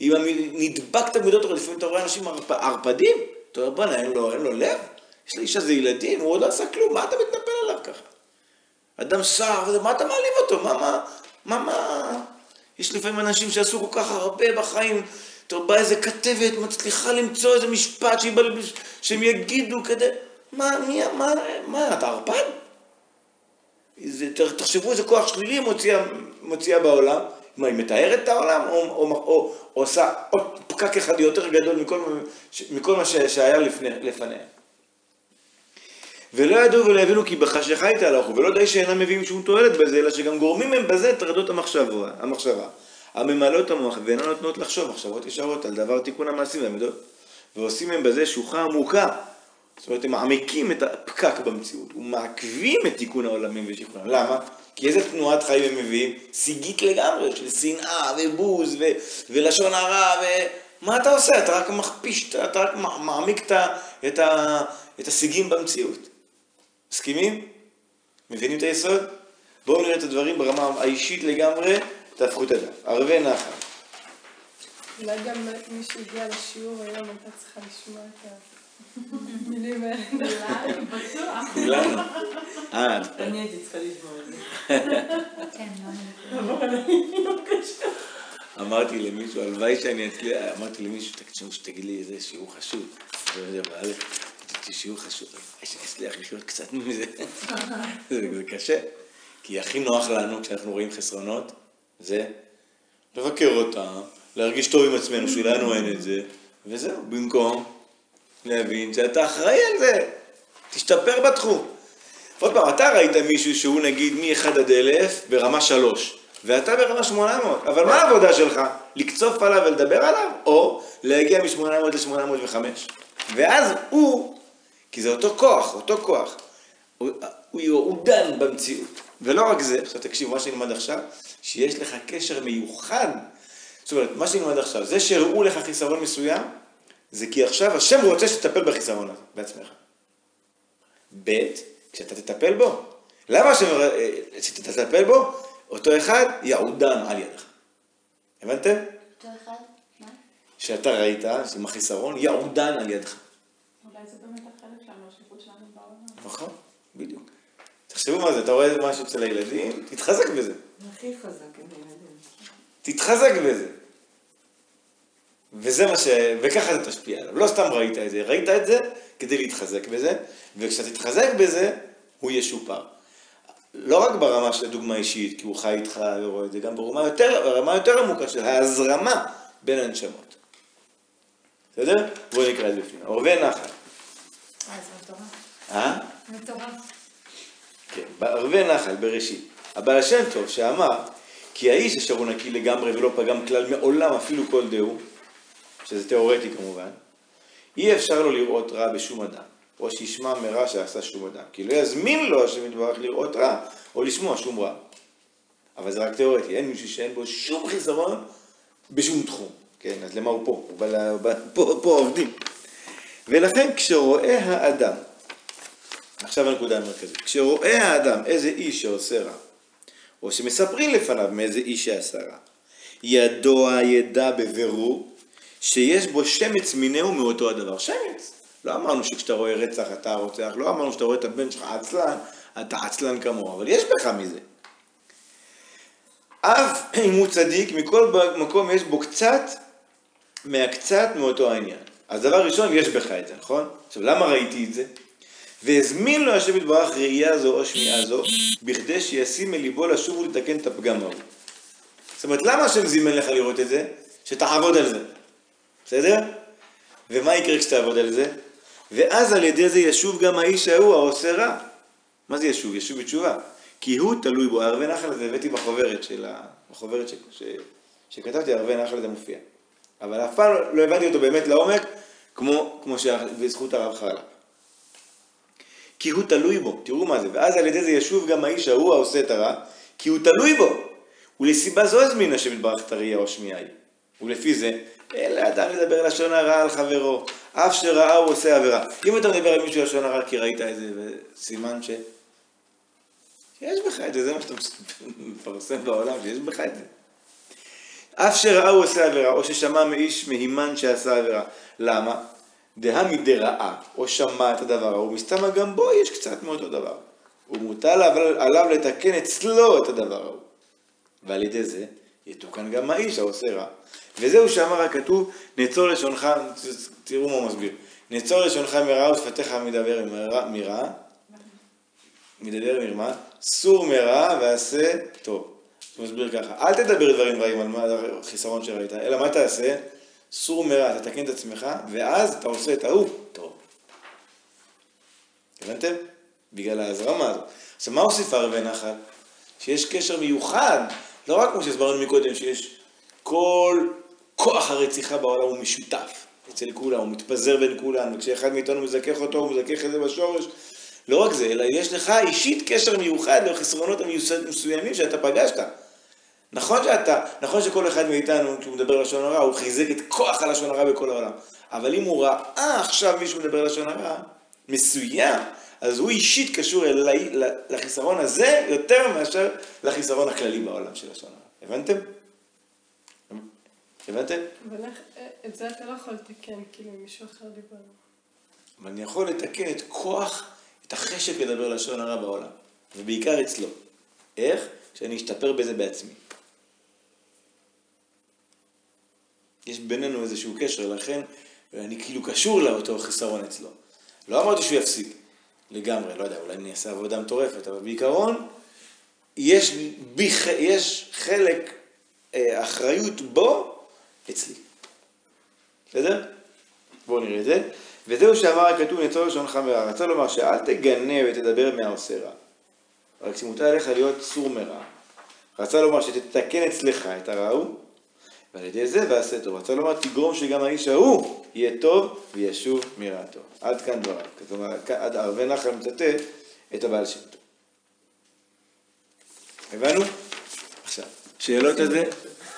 אם נדבקת במידות, לפעמים אתה רואה אנשים ערפ, ערפדים, אתה אומר, בוא'נה, אין אין לו לב? יש לאיש הזה ילדים, הוא עוד לא עשה כלום, מה אתה מתנפל עליו ככה? אדם שר, וזה, מה אתה מעליב אותו? מה, מה, מה, מה? יש לפעמים אנשים שעשו כל כך הרבה בחיים, אתה בא איזה כתבת, מצליחה למצוא איזה משפט שיבל, שהם יגידו כדי... מה, מי, מה, מה, אתה ערפד? זה, תחשבו איזה כוח שלילי מוציאה, מוציאה בעולם. מה, היא מתארת את העולם, או, או, או, או עושה עוד פקק אחד יותר גדול מכל, מכל מה ש, שהיה לפני, לפניה. ולא ידעו ולא הבינו כי בחשיכה הייתה הלכו, ולא די שאינם מביאים שום תועלת בזה, אלא שגם גורמים הם בזה טרדות המחשבה, המחשבה, הממלאות המוח ואינן נותנות לחשוב מחשבות ישרות על דבר תיקון המעשים והמידות, ועושים הם בזה שוחה עמוקה. זאת אומרת, הם מעמיקים את הפקק במציאות, ומעכבים את תיקון העולמים ושכבונם. למה? כי איזה תנועת חיים הם מביאים? סיגית לגמרי, של שנאה ובוז ו- ולשון הרע, ומה אתה עושה? אתה רק מכפיש, אתה רק מעמיק את, ה- את, ה- את הסיגים במציאות. מסכימים? מבינים את היסוד? בואו נראה את הדברים ברמה האישית לגמרי, תהפכו את הדף. ערבי נחל. אולי גם מי שהגיע לשיעור היום הייתה צריכה לשמוע את המילים האלה. כולנו. אה, אני הייתי צריכה לשמוע את זה. כן, לא? לא קשה. אמרתי למישהו, הלוואי שאני אצליח, אמרתי למישהו, תקשיב, שתגיד לי איזה שיעור חשוב. אמרתי, שיעור חשוב, אצליח לחיות קצת מזה. זה זה קשה, כי הכי נוח לנו כשאנחנו רואים חסרונות, זה לבקר אותם, להרגיש טוב עם עצמנו שלנו אין את זה, וזהו, במקום להבין שאתה אחראי על זה, תשתפר בתחום. עוד פעם, אתה ראית מישהו שהוא נגיד מ-1 עד 1000 ברמה 3, ואתה ברמה 800, אבל מה העבודה שלך? לקצוף עליו ולדבר עליו, או להגיע מ-800 ל-805. ואז הוא, כי זה אותו כוח, אותו כוח, הוא, הוא, הוא דן במציאות. ולא רק זה, עכשיו תקשיב, מה שנלמד עכשיו, שיש לך קשר מיוחד, זאת אומרת, מה שנלמד עכשיו, זה שהראו לך חיסרון מסוים, זה כי עכשיו השם רוצה שתטפל בחיסרון הזה בעצמך. ב', כשאתה תטפל בו. למה השם, אה, שאתה תטפל בו, אותו אחד יעודם על ידך. הבנתם? אותו אחד? מה? שאתה ראית, עם החיסרון, יעודן על ידך. אולי זה באמת החלק שלנו, השליחות שלנו בעולם. נכון, בדיוק. תחשבו מה זה, אתה רואה משהו אצל הילדים, תתחזק בזה. זה הכי חזק עם הילדים. תתחזק בזה. וזה מה ש... וככה זה תשפיע עליו. לא סתם ראית את זה, ראית את זה כדי להתחזק בזה, וכשאתה תתחזק בזה, הוא ישופר. לא רק ברמה של הדוגמה אישית, כי הוא חי איתך ורואה את זה, גם ברמה יותר, ברמה יותר עמוקה של ההזרמה בין הנשמות. בסדר? בואו נקרא את זה בפנים. עורבי נחל. אה, זה מטורף. אה? כן, בערבי נחל בראשית. הבעל השם טוב שאמר כי האיש אשר הוא נקי לגמרי ולא פגם כלל מעולם אפילו כל דהו, שזה תיאורטי כמובן, אי אפשר לו לראות רע בשום אדם, או שישמע מרע שעשה שום אדם, כי לא יזמין לו השם יתברך לראות רע, או לשמוע שום רע. אבל זה רק תיאורטי, אין מישהו שאין בו שום חיסרון בשום תחום, כן, אז למה הוא פה? הוא בא, בא פה, פה עובדים. ולכן כשרואה האדם עכשיו הנקודה המרכזית. כשרואה האדם איזה איש שעושה רע, או שמספרים לפניו מאיזה איש שעשה רע, ידוע ידע בבירור שיש בו שמץ מינהו מאותו הדבר. שמץ. לא אמרנו שכשאתה רואה רצח אתה רוצח, לא אמרנו שאתה רואה את הבן שלך עצלן, אתה עצלן כמוהו, אבל יש בך מזה. אף אם הוא צדיק, מכל מקום יש בו קצת מהקצת מאותו העניין. אז דבר ראשון, יש בך את זה, נכון? עכשיו, למה ראיתי את זה? והזמין לו השם יתברך ראייה זו או שמיעה זו, בכדי שישים אל ליבו לשוב ולתקן את הפגם ההוא. זאת אומרת, למה השם זימן לך לראות את זה? שתעבוד על זה, בסדר? ומה יקרה כשתעבוד על זה? ואז על ידי זה ישוב גם האיש ההוא העושה רע. מה זה ישוב? ישוב בתשובה. כי הוא תלוי בו, ערבי נחל הזה הבאתי בחוברת של ה... בחוברת ש... ש... שכתבתי, ערבי נחל הזה מופיע. אבל אף פעם לא הבנתי אותו באמת לעומק, כמו, כמו שבזכות הרב חלה. כי הוא תלוי בו, תראו מה זה, ואז על ידי זה ישוב גם האיש ההוא העושה את הרע, כי הוא תלוי בו, ולסיבה זו הזמין השם יתברך את הראייה או שמיעי. ולפי זה, אין לאדם לדבר לשון הרע על חברו, אף שראה הוא עושה עבירה. אם אתה מדבר על מישהו לשון הרע כי ראית את זה, סימן ש... שיש בך את זה, זה מה שאתה מפרסם בעולם, שיש בך את זה. אף שראה הוא עושה עבירה, או ששמע מאיש מהימן שעשה עבירה. למה? דהא מדרעה, או שמע את הדבר ההוא, מסתמה גם בו יש קצת מאותו דבר. ומוטל עליו לתקן אצלו את הדבר ההוא. ועל ידי זה יתוקן גם האיש העושה רע. וזהו שאמר הכתוב, נצור לשונך, תראו מה הוא מסביר, נצור לשונך מרע ושפתיך מדבר מרע, מדבר מרמה, סור מרע ועשה טוב. הוא מסביר ככה, אל תדבר דברים רעים על מה החיסרון שראית, אלא מה תעשה? סור מרע, תתקן את עצמך, ואז אתה עושה את ההוא טוב. הבנתם? בגלל ההזרמה הזאת. עכשיו, מה הוסיף ערבי נחל? שיש קשר מיוחד, לא רק כמו שהסברנו מקודם, שיש כל כוח הרציחה בעולם הוא משותף אצל כולם, הוא מתפזר בין כולם, וכשאחד מאיתנו מזכך אותו, הוא מזכך את זה בשורש. לא רק זה, אלא יש לך אישית קשר מיוחד לחסרונות המסוימים שאתה פגשת. נכון שאתה, נכון שכל אחד מאיתנו, כשהוא מדבר לשון הרע, הוא חיזק את כוח הלשון הרע בכל העולם. אבל אם הוא ראה עכשיו מישהו מדבר לשון הרע, מסוים, אז הוא אישית קשור אלי, לחיסרון הזה יותר מאשר לחיסרון הכללי בעולם של לשון הרע. הבנתם? הבנתם? אבל איך, את זה אתה לא יכול לתקן, כאילו, מישהו אחר דיבר. אבל אני יכול לתקן את כוח, את החשק לדבר לשון הרע בעולם, ובעיקר אצלו. איך? כשאני אשתפר בזה בעצמי. יש בינינו איזשהו קשר, לכן אני כאילו קשור לאותו חיסרון אצלו. לא אמרתי שהוא יפסיק לגמרי, לא יודע, אולי אני אעשה עבודה מטורפת, אבל בעיקרון יש, ביח, יש חלק אה, אחריות בו אצלי. בסדר? בואו נראה את זה. וזהו שאמר הכתוב נצור לשונך מרע. רצה לומר שאל תגנה ותדבר מהעושה רע. רק שמותר עליך להיות סור מרע. רצה לומר שתתקן אצלך את הרע ההוא, ועל ידי זה ועשה טוב. רצה לומר תגרום שגם האיש ההוא יהיה טוב וישוב מרעתו. עד כאן דבריו. כלומר, עד ערבי נחל מצטט את הבעל שם. הבנו? עכשיו, שאלות על זה?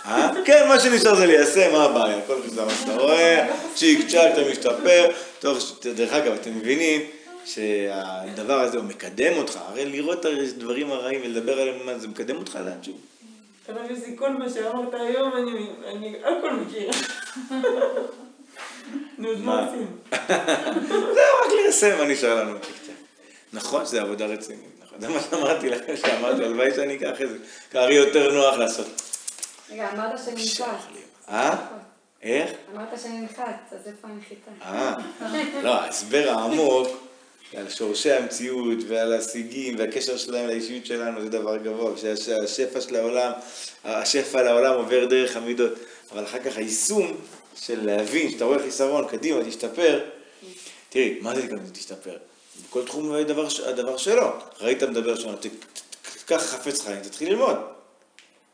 אה? כן, מה שנשאר זה ליישם, מה הבעיה? כל זה מה שאתה רואה, צ'יק צ'אק, אתה משתפר. טוב, דרך אגב, אתם מבינים שהדבר הזה הוא מקדם אותך, הרי לראות את הדברים הרעים ולדבר עליהם, מה זה מקדם אותך לאנשהו? אתה מבין, כל מה שאמרת היום, אני הכל מכיר. נו, אז מה עושים? זהו, רק ליישם, מה נשאר לנו? נכון שזה עבודה רצינית, נכון. זה מה שאמרתי לכם, שאמרתי, הלוואי שאני אקח את זה. קרעי יותר נוח לעשות. רגע, אמרת שננחת. אה? איך? אמרת שננחת, אז איפה הנחיתה? אה, לא, ההסבר העמוק על שורשי המציאות ועל השיגים והקשר שלהם לאישיות שלנו זה דבר גבוה, שהשפע של העולם, השפע לעולם עובר דרך המידות, אבל אחר כך היישום של להבין, שאתה רואה חיסרון, קדימה, תשתפר, תראי, מה זה גם תשתפר? בכל תחום הדבר, הדבר שלו, ראית מדבר שם, תקח חפץ חיים, תתחיל ללמוד.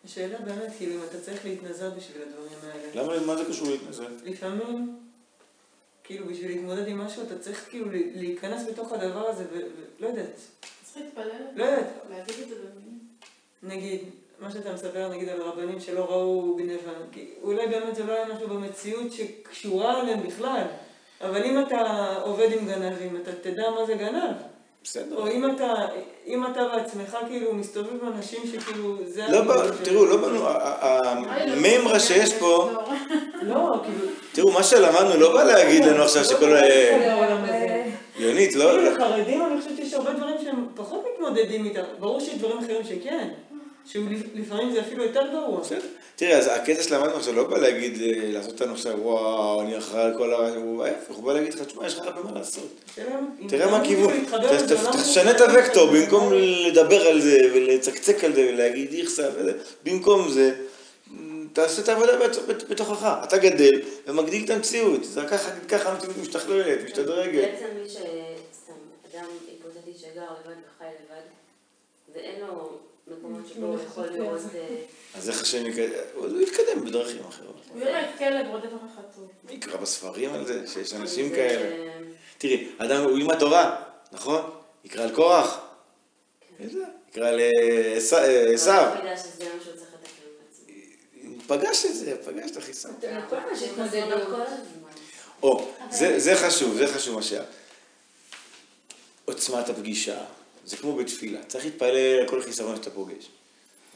השאלה באמת, כאילו, אם אתה צריך להתנזר בשביל הדברים האלה. למה, מה זה קשור להתנזר? לפעמים, כאילו, בשביל להתמודד עם משהו, אתה צריך כאילו להיכנס בתוך הדבר הזה, ולא יודעת. צריך להתפלל. לא יודעת. להגיד את זה במילים. נגיד, מה שאתה מספר, נגיד, על רבנים שלא ראו גניבה, אולי באמת זה לא היה משהו במציאות שקשורה אליהם בכלל, אבל אם אתה עובד עם גנבים, אתה תדע מה זה גנב. בסדר. או אם אתה, אם אתה בעצמך כאילו מסתובב עם אנשים שכאילו, זה... לא, בא- שלהם. תראו, לא באנו, ה- ה- המימרה שיש פה, לא, כאילו... תראו, מה שלמדנו לא בא להגיד לנו עכשיו שכל... לא ה-. יונית, לא... כאילו, חרדים, אני חושבת שיש הרבה דברים שהם פחות מתמודדים איתם. ברור שיש דברים אחרים שכן. שלפעמים זה אפילו יותר גרוע. בסדר. תראה, אז הקטע שלמדנו עכשיו לא בא להגיד, אה, לעשות אותנו עכשיו, וואו, אני אחראי על כל ה... הוא ההפך, הוא בא להגיד לך, תשמע, יש לך הרבה מה לעשות. תראה מה הכיוון, תשנה את זה- הוקטור, במקום לדבר על זה ולצקצק על זה ולהגיד איכסה וזה, במקום זה, תעשה את העבודה בת- בת- בתוכך. אתה גדל ומגדיל את המציאות, זה ככה ככה המציאות משתכללת, משתדרגת. בעצם מי ש... סתם, אדם היפותטי שגר לבד וחי לבד, ואין לו מקומות שבו הוא יכול חשבתי על לראות... זה. אה, אז איך השם יקדם? הוא יתקדם בדרכים אחרות. הוא יראה את כלב רודף אחרי חתול. יקרא בספרים על זה, שיש אנשים כאלה. תראי, אדם הוא ילמד תורה, נכון? יקרא על קורח. איזה? יקרא שהוא צריך לתקן בעצמו. פגש את זה, פגש את החיסון. או, זה, זה חשוב, זה חשוב מה שהיה. עוצמת הפגישה, זה כמו בתפילה, צריך להתפלל על כל חיסרון שאתה פוגש.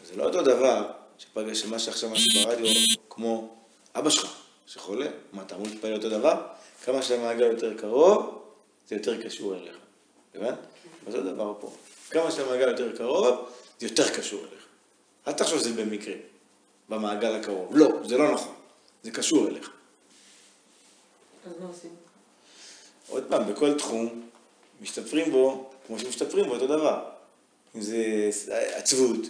זה לא אותו דבר שפגש מה שעכשיו משהו ברדיו, כמו אבא שלך, שחולה, מה, אתה אמור להתפלל אותו דבר? כמה שהמעגל יותר קרוב, זה יותר קשור אליך. הבנת? אותו דבר פה. כמה שהמעגל יותר קרוב, זה יותר קשור אליך. אל תחשוב שזה במקרה, במעגל הקרוב. לא, זה לא נכון. זה קשור אליך. אז מה עושים? עוד פעם, בכל תחום, משתפרים בו, כמו שמשתפרים בו אותו דבר. אם זה עצבות,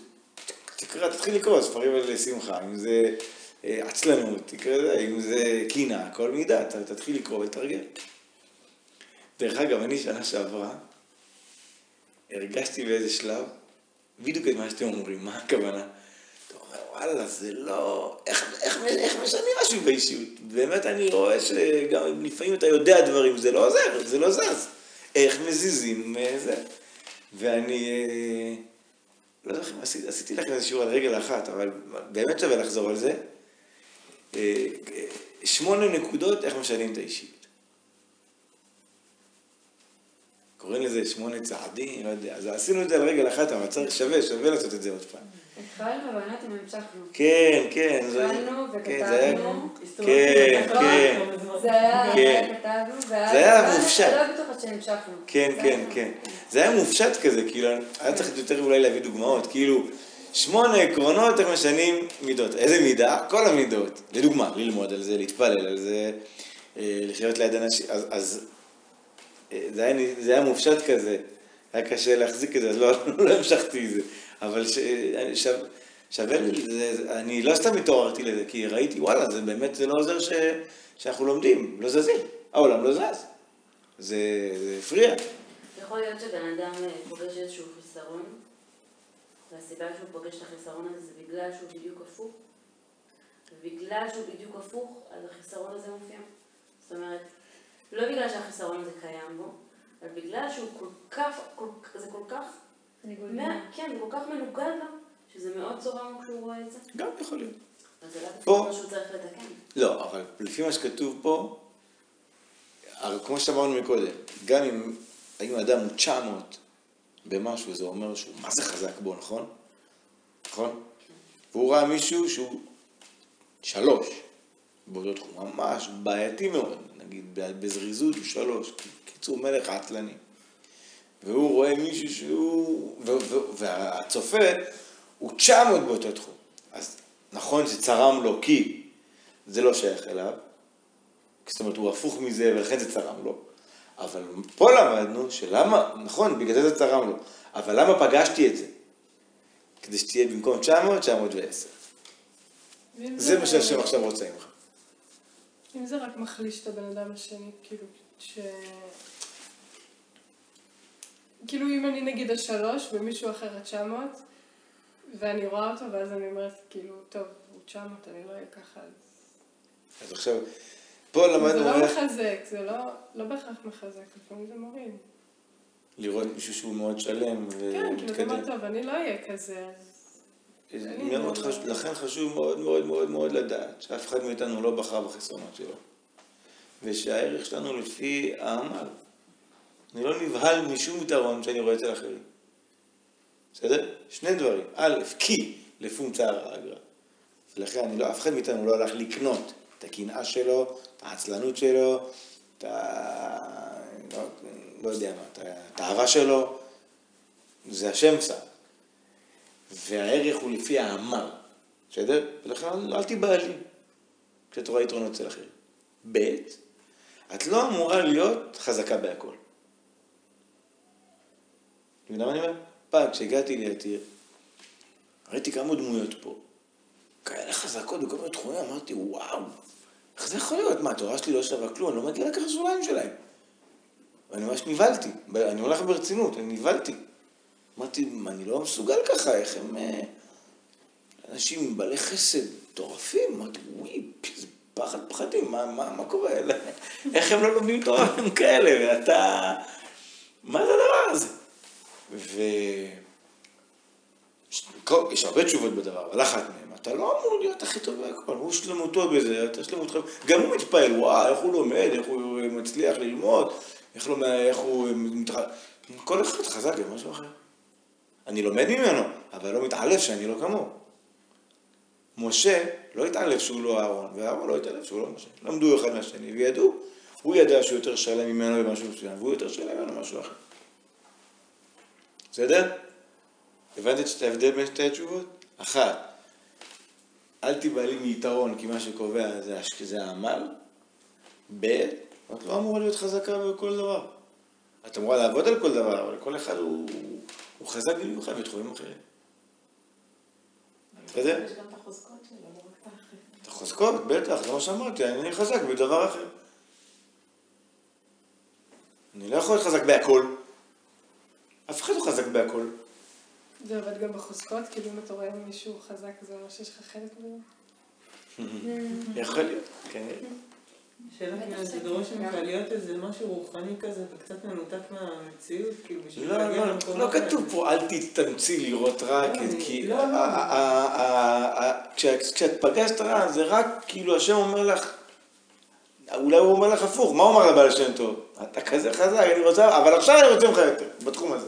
תקרא, תתחיל לקרוא ספרים על שמחה, אם זה אה, עצלנות, תקרא זה, אם זה קינה, כל מידה, ת- תתחיל לקרוא ולתרגל. דרך אגב, אני שנה שעברה, הרגשתי באיזה שלב, בדיוק את מה שאתם אומרים, מה הכוונה? אתה אומר, וואלה, זה לא... איך, איך, איך משנים משהו באישיות? באמת אני רואה שגם לפעמים אתה יודע דברים, זה לא עוזר, זה לא זז. איך מזיזים אה, זה? ואני... אה, לא יודע אם עשיתי, עשיתי לכם איזה שיעור על רגל אחת, אבל באמת שווה לחזור על זה. אה, שמונה נקודות איך משנים את האישיות. קוראים לזה שמונה צעדים, לא יודע. אז עשינו את זה על רגל אחת, אבל צריך, שווה, שווה לעשות את זה עוד פעם. התחלנו, אבל המשכנו. כן, כן. התחלנו כן, וכתבנו. כן, כן. זמן. זה היה, כן. כתבנו. זה היה מופשט. לא בטוחה שהמשכנו. כן, כן, כן. זה היה מופשט כזה, כאילו, היה צריך יותר אולי להביא דוגמאות, כאילו, שמונה עקרונות איך משנים מידות. איזה מידה? כל המידות. לדוגמה, ללמוד על זה, להתפלל על זה, אה, לחיות ליד אנשים, אז, אז זה, היה, זה היה מופשט כזה, היה קשה להחזיק את זה, אז לא, לא המשכתי את זה. אבל ש, שו, שווה לי, זה- אני לא סתם התעוררתי לזה, כי ראיתי, וואלה, זה באמת, זה לא עוזר ש, שאנחנו לומדים, לא זזים, העולם לא זז. זה, זה הפריע. יכול להיות שבן אדם אה, פוגש איזשהו חיסרון, והסיבה שהוא פוגש את החיסרון הזה זה בגלל שהוא בדיוק הפוך, ובגלל שהוא בדיוק הפוך, אז החיסרון הזה מופיע. זאת אומרת, לא בגלל שהחיסרון הזה קיים בו, אבל בגלל שהוא כל כך, כל, זה כל כך, מה. כן, זה כל כך מנוגד לו, שזה מאוד צורם כשהוא רואה את זה. גם יכול להיות. אז זה לא שהוא צריך לתקן. לא, אבל לפי מה שכתוב פה, הרי כמו שאמרנו מקודם, גם אם, אם אדם הוא 900 במשהו, זה אומר שהוא מה זה חזק בו, נכון? נכון? והוא ראה מישהו שהוא שלוש באותו תחום, ממש בעייתי מאוד, נגיד בזריזות הוא שלוש, קיצור מלך עצלני. והוא רואה מישהו שהוא, והצופה הוא 900 באותו תחום. אז נכון שצרם לו כי זה לא שייך אליו, זאת אומרת הוא הפוך מזה ולכן זה צרם לו, אבל פה למדנו שלמה, נכון, בגלל זה צרם לו, אבל למה פגשתי את זה? כדי שתהיה במקום 900, 910. ואם זה מה שהשם עכשיו רוצה ממך. אם זה רק מחליש את הבן אדם השני, כאילו, ש... כאילו אם אני נגיד השלוש ומישהו אחר התשע מאות, ואני רואה אותו ואז אני אומרת, כאילו, טוב, הוא תשע מאות, אני לא אהיה ככה, אז... אז עכשיו, פה זה למדנו לא איך מחזק, זה לא, לא בהכרח מחזק, לפעמים זה מוריד. לראות מישהו שהוא מאוד שלם כן, כאילו, זה מה ומתקדם. טוב, אני לא אהיה כזה, אז... מאוד חשוב, לכן חשוב מאוד מאוד מאוד מאוד לדעת שאף אחד מאיתנו לא בחר בחסרונות שלו. ושהערך שלנו לפי העמל. אני לא נבהל משום יתרון שאני רואה אצל אחרים. בסדר? שני דברים. א', כי לפונקציה אגרא. ולכן אני לא, אף אחד מאיתנו לא הלך לקנות את הקנאה שלו, את העצלנות שלו, את ה... לא, לא יודע מה, את התאווה שלו. זה השם שם. והערך הוא לפי העמל, בסדר? ולכן אל תיבהלי כשאת רואה יתרונות אצל אחרים. ב', את לא אמורה להיות חזקה בהכל. אתה יודע מה אני אומר? פעם כשהגעתי ליתיר, ראיתי כמה דמויות פה, כאלה חזקות בכל מיני תחומים, אמרתי, וואו, איך זה יכול להיות? מה, התורה שלי לא שווה כלום, אני לא מגיע לקחת שוליים שלהם. ואני ממש נבהלתי, אני הולך ברצינות, אני נבהלתי. אמרתי, אני לא מסוגל ככה, איך הם... אה, אנשים בעלי חסד, מטורפים, אמרתי, וואי, איזה פחד פחדים, מה, מה, מה קורה? איך הם לא לומדים תורה הם כאלה, ואתה... מה זה הדבר הזה? ו... יש הרבה תשובות בדבר, אבל אחת מהן, אתה לא אמור להיות הכי טוב בהכל, הוא שלמותו בזה, אתה שלמותך, גם הוא מתפעל, וואו, איך הוא לומד, איך הוא מצליח ללמוד, איך, לא, איך הוא מתח... כל אחד חזק במשהו אחר. אני לומד ממנו, אבל לא מתעלף שאני לא כמוהו. משה לא התעלף שהוא לא אהרון, ואהרון לא התעלף שהוא לא משה. למדו אחד מהשני וידעו. הוא ידע שהוא יותר שלם ממנו במשהו מסוים, והוא יותר שלם ממנו במשהו אחר. בסדר? הבנת את ההבדל בין שתי התשובות? אחת, אל תיבהלי מיתרון, כי מה שקובע זה, זה העמל. ב', את לא אמורה להיות חזקה בכל דבר. את אמורה לעבוד על כל דבר, אבל כל אחד הוא, הוא חזק במיוחד בתחומים אחרים. בסדר? יש גם את החוזקות שלו, לא רק את האחרים. את החוזקות, בטח, זה מה שאמרתי, אני חזק בדבר אחר. אני לא יכול להיות חזק בהכל. אף אחד לא חזק בהכל. זה עובד גם בחוזקות, כאילו אם אתה רואה מישהו חזק, זה אומר שיש לך חלק בזה? יכול להיות, כן. שאלה כאילו, זה דורש ממך להיות איזה משהו רוחני כזה וקצת מנותק מהמציאות, כאילו בשביל לא, להגיע לא, למקום לא. כתוב פה אל תתאמצי לראות רע, כי- כשאת פגשת רע, זה רק כאילו השם אומר לך, אולי הוא אומר לך הפוך, מה הוא אמר לבעל שם טוב? אתה כזה חזק, אני רוצה, אבל עכשיו אני רוצה ממך יותר, בתחום הזה.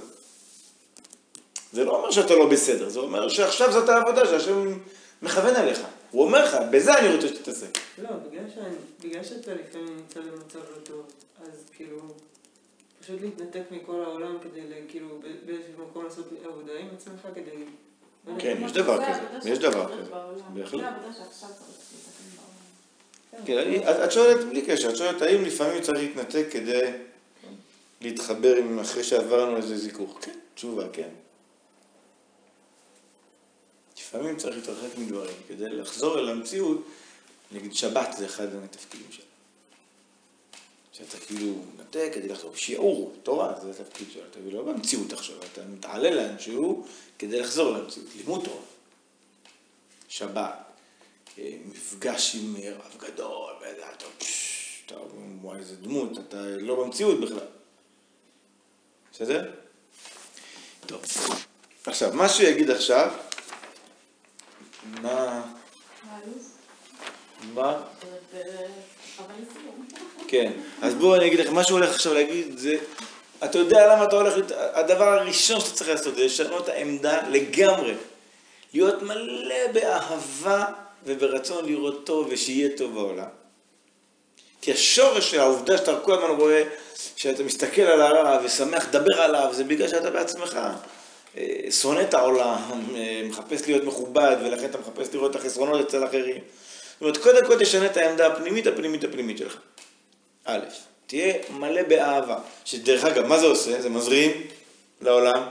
זה לא אומר שאתה לא בסדר, זה אומר שעכשיו זאת העבודה שהשם מכוון עליך. הוא אומר לך, בזה אני רוצה שתתעסק. לא, בגלל שאני- בגלל שאתה לפעמים נמצא במצב לא טוב, אז כאילו, פשוט להתנתק מכל העולם כדי ל- כאילו ב- באיזשהו מקום לעשות עבודה עם עצמך כדי... כן, יש דבר זה כזה, יש דבר כזה. בהחלט. זה העבודה שעכשיו צריך לתקן בעולם. כן, את שואלת בלי קשר, את שואלת האם לפעמים צריך להתנתק כדי להתחבר עם אחרי שעברנו איזה זיכוך. כן, תשובה, כן. לפעמים צריך להתרחק מדברים כדי לחזור אל המציאות, נגיד שבת זה אחד מהתפקידים שלה. שאתה כאילו מנתק כדי לחזור, שיעור, תורה, זה התפקיד שלה, אתה לא במציאות עכשיו, אתה מתעלה לאנשהו כדי לחזור למציאות, לימוד תורה. שבת, אה, מפגש עם רב גדול, ואתה, אתה, וואי, איזה דמות, אתה לא במציאות בכלל. בסדר? טוב. עכשיו, מה שהוא יגיד עכשיו, מה, מה. כן, אז בואו אני אגיד לכם, מה שהוא הולך עכשיו להגיד זה, אתה יודע למה אתה הולך, הדבר הראשון שאתה צריך לעשות זה לשנות את העמדה לגמרי. להיות מלא באהבה וברצון לראות טוב ושיהיה טוב בעולם. כי השורש של העובדה שאתה כל הזמן רואה, שאתה מסתכל על הרע ושמח לדבר עליו, זה בגלל שאתה בעצמך שונא את העולם, מחפש להיות מכובד, ולכן אתה מחפש לראות את החסרונות אצל אחרים. זאת אומרת, קודם כל תשנה את העמדה הפנימית, הפנימית, הפנימית שלך. א', תהיה מלא באהבה, שדרך אגב, מה זה עושה? זה מזרים לעולם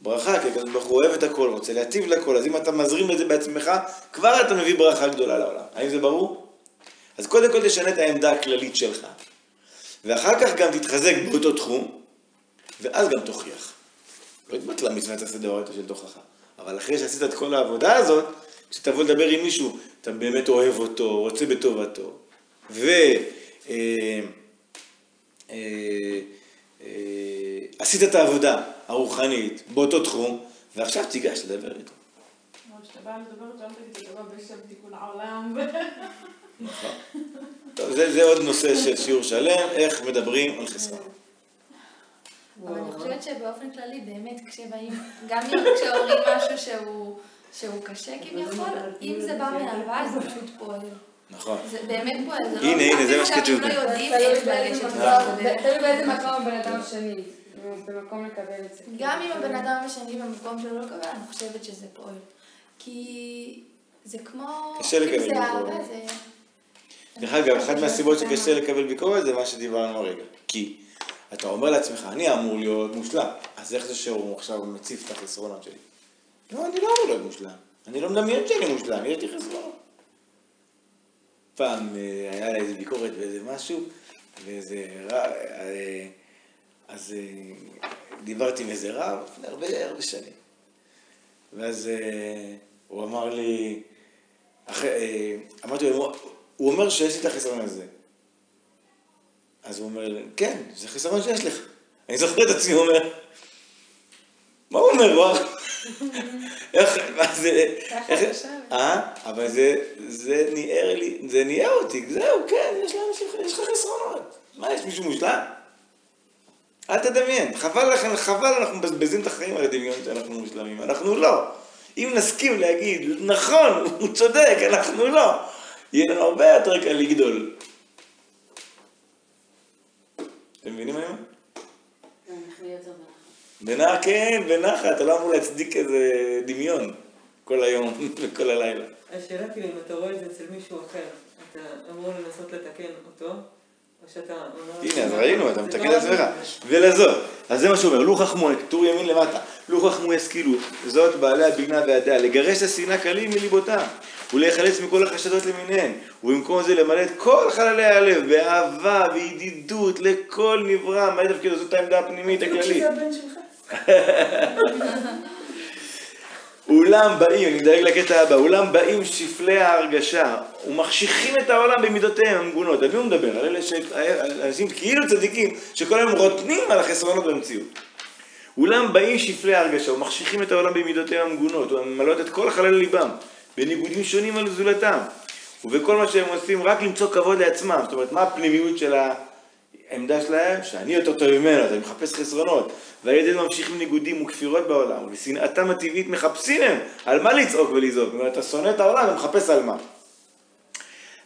ברכה, כי הקדוש ברוך הוא אוהב את הכל, רוצה להטיב לכל, אז אם אתה מזרים את זה בעצמך, כבר אתה מביא ברכה גדולה לעולם. האם זה ברור? אז קודם כל תשנה את העמדה הכללית שלך, ואחר כך גם תתחזק באותו תחום, ואז גם תוכיח. לא התבטלה מצוות עשה דאורייתא של תוכחה, אבל אחרי שעשית את כל העבודה הזאת, כשתבוא לדבר עם מישהו, אתה באמת אוהב אותו, רוצה בטובתו, ו... אה, אה, אה, עשית את העבודה הרוחנית באותו תחום, ועכשיו תיגש לדבר איתו. אבל כשאתה בא לדבר איתו, אל תגיד, אתה בא בשם תיקון העולם. טוב, זה, זה עוד נושא של שיעור שלם, איך מדברים על חסרון. אבל אני. חושבת שבאופן כללי, באמת, כשבאים, גם אם כשאומרים משהו שהוא, שהוא קשה כביכול, אם זה בא מאהבה, זה פשוט פועל. נכון. זה באמת פועל, זה לא... הנה, הנה, זה מה שכתוב כאן. לא יודעים איך באיזה לגשת מקום- לזה. תלוי באיזה מקום הבן אדם השני. במקום לקבל את זה. גם אם הבן אדם השני במקום שלו לא קבל, אני חושבת שזה פועל. כי זה כמו... קשה לקבל ביקורת. דרך אגב, אחת מהסיבות שקשה לקבל ביקורת זה מה שדיברנו הרגע. כי אתה אומר לעצמך, אני אמור להיות מושלם, אז איך זה שהוא עכשיו מציף את החסרונות שלי? לא, אני לא אמור להיות מושלם. אני לא מדמיין שאני מושלם, יש לי חסרונות. פעם אה, היה לה איזה ביקורת באיזה משהו, ואיזה רב, אה, אז אה, דיברתי עם איזה רב לפני הרבה הרבה שנים. ואז הוא אמר לי, אחרי, אמרתי לו, הוא אומר שיש לי את החיסרון הזה. אז הוא אומר כן, זה חיסרון שיש לך. אני זוכר את עצמי אומר, מה הוא אומר, וואו? איך, מה זה, איך. אה? אבל זה, זה ניער לי, זה ניער אותי, זהו, כן, יש לאנשים, יש לך חסרונות. מה, יש מישהו מושלם? אל תדמיין, חבל לכם, חבל אנחנו מבזבזים את החיים על הדמיון שאנחנו מושלמים, אנחנו לא. אם נסכים להגיד, נכון, הוא צודק, אנחנו לא, יהיה לנו הרבה יותר קל לגדול. אתם מבינים היום? יותר בנחת. בנחת, כן, בנחת, אתה לא אמור להצדיק איזה דמיון כל היום וכל הלילה. השאלה כאילו, אם אתה רואה את זה אצל מישהו אחר, אתה אמור לנסות לתקן אותו, או שאתה אומר... הנה, אז ראינו, אתה זה מתקן לא את עצמך. אני. ולזאת, אז זה מה שהוא אומר, לו חכמו, טור ימין למטה, לו חכמו ישכילו, זאת בעלי הבינה והדעה, לגרש את השנאה קלים מליבותם, ולהיחלץ מכל החשדות למיניהן, ובמקום זה למלא את כל חללי הלב באהבה וידידות לכל נברא, מה תפקידו? זאת העמדה הפנימית הכללית. אולם באים, אני מדלג לקטע הבא, אולם באים שפלי ההרגשה ומחשיכים את העולם במידותיהם המגונות. על מי הוא מדבר? על אלה ש... על אנשים כאילו צדיקים, שכל היום רוטנים על החסרונות במציאות. אולם באים שפלי ההרגשה ומחשיכים את העולם במידותיהם המגונות וממלאות את כל חלל ליבם בניגודים שונים על זולתם ובכל מה שהם עושים רק למצוא כבוד לעצמם. זאת אומרת, מה הפנימיות של העמדה שלהם? שאני יותר טוב ממנו, אני מחפש חסרונות. ועל ידי זה ממשיכים ניגודים וכפירות בעולם, ובשנאתם הטבעית מחפשים הם על מה לצעוק ולזעוק. זאת אומרת, אתה שונא את העולם, אתה מחפש על מה.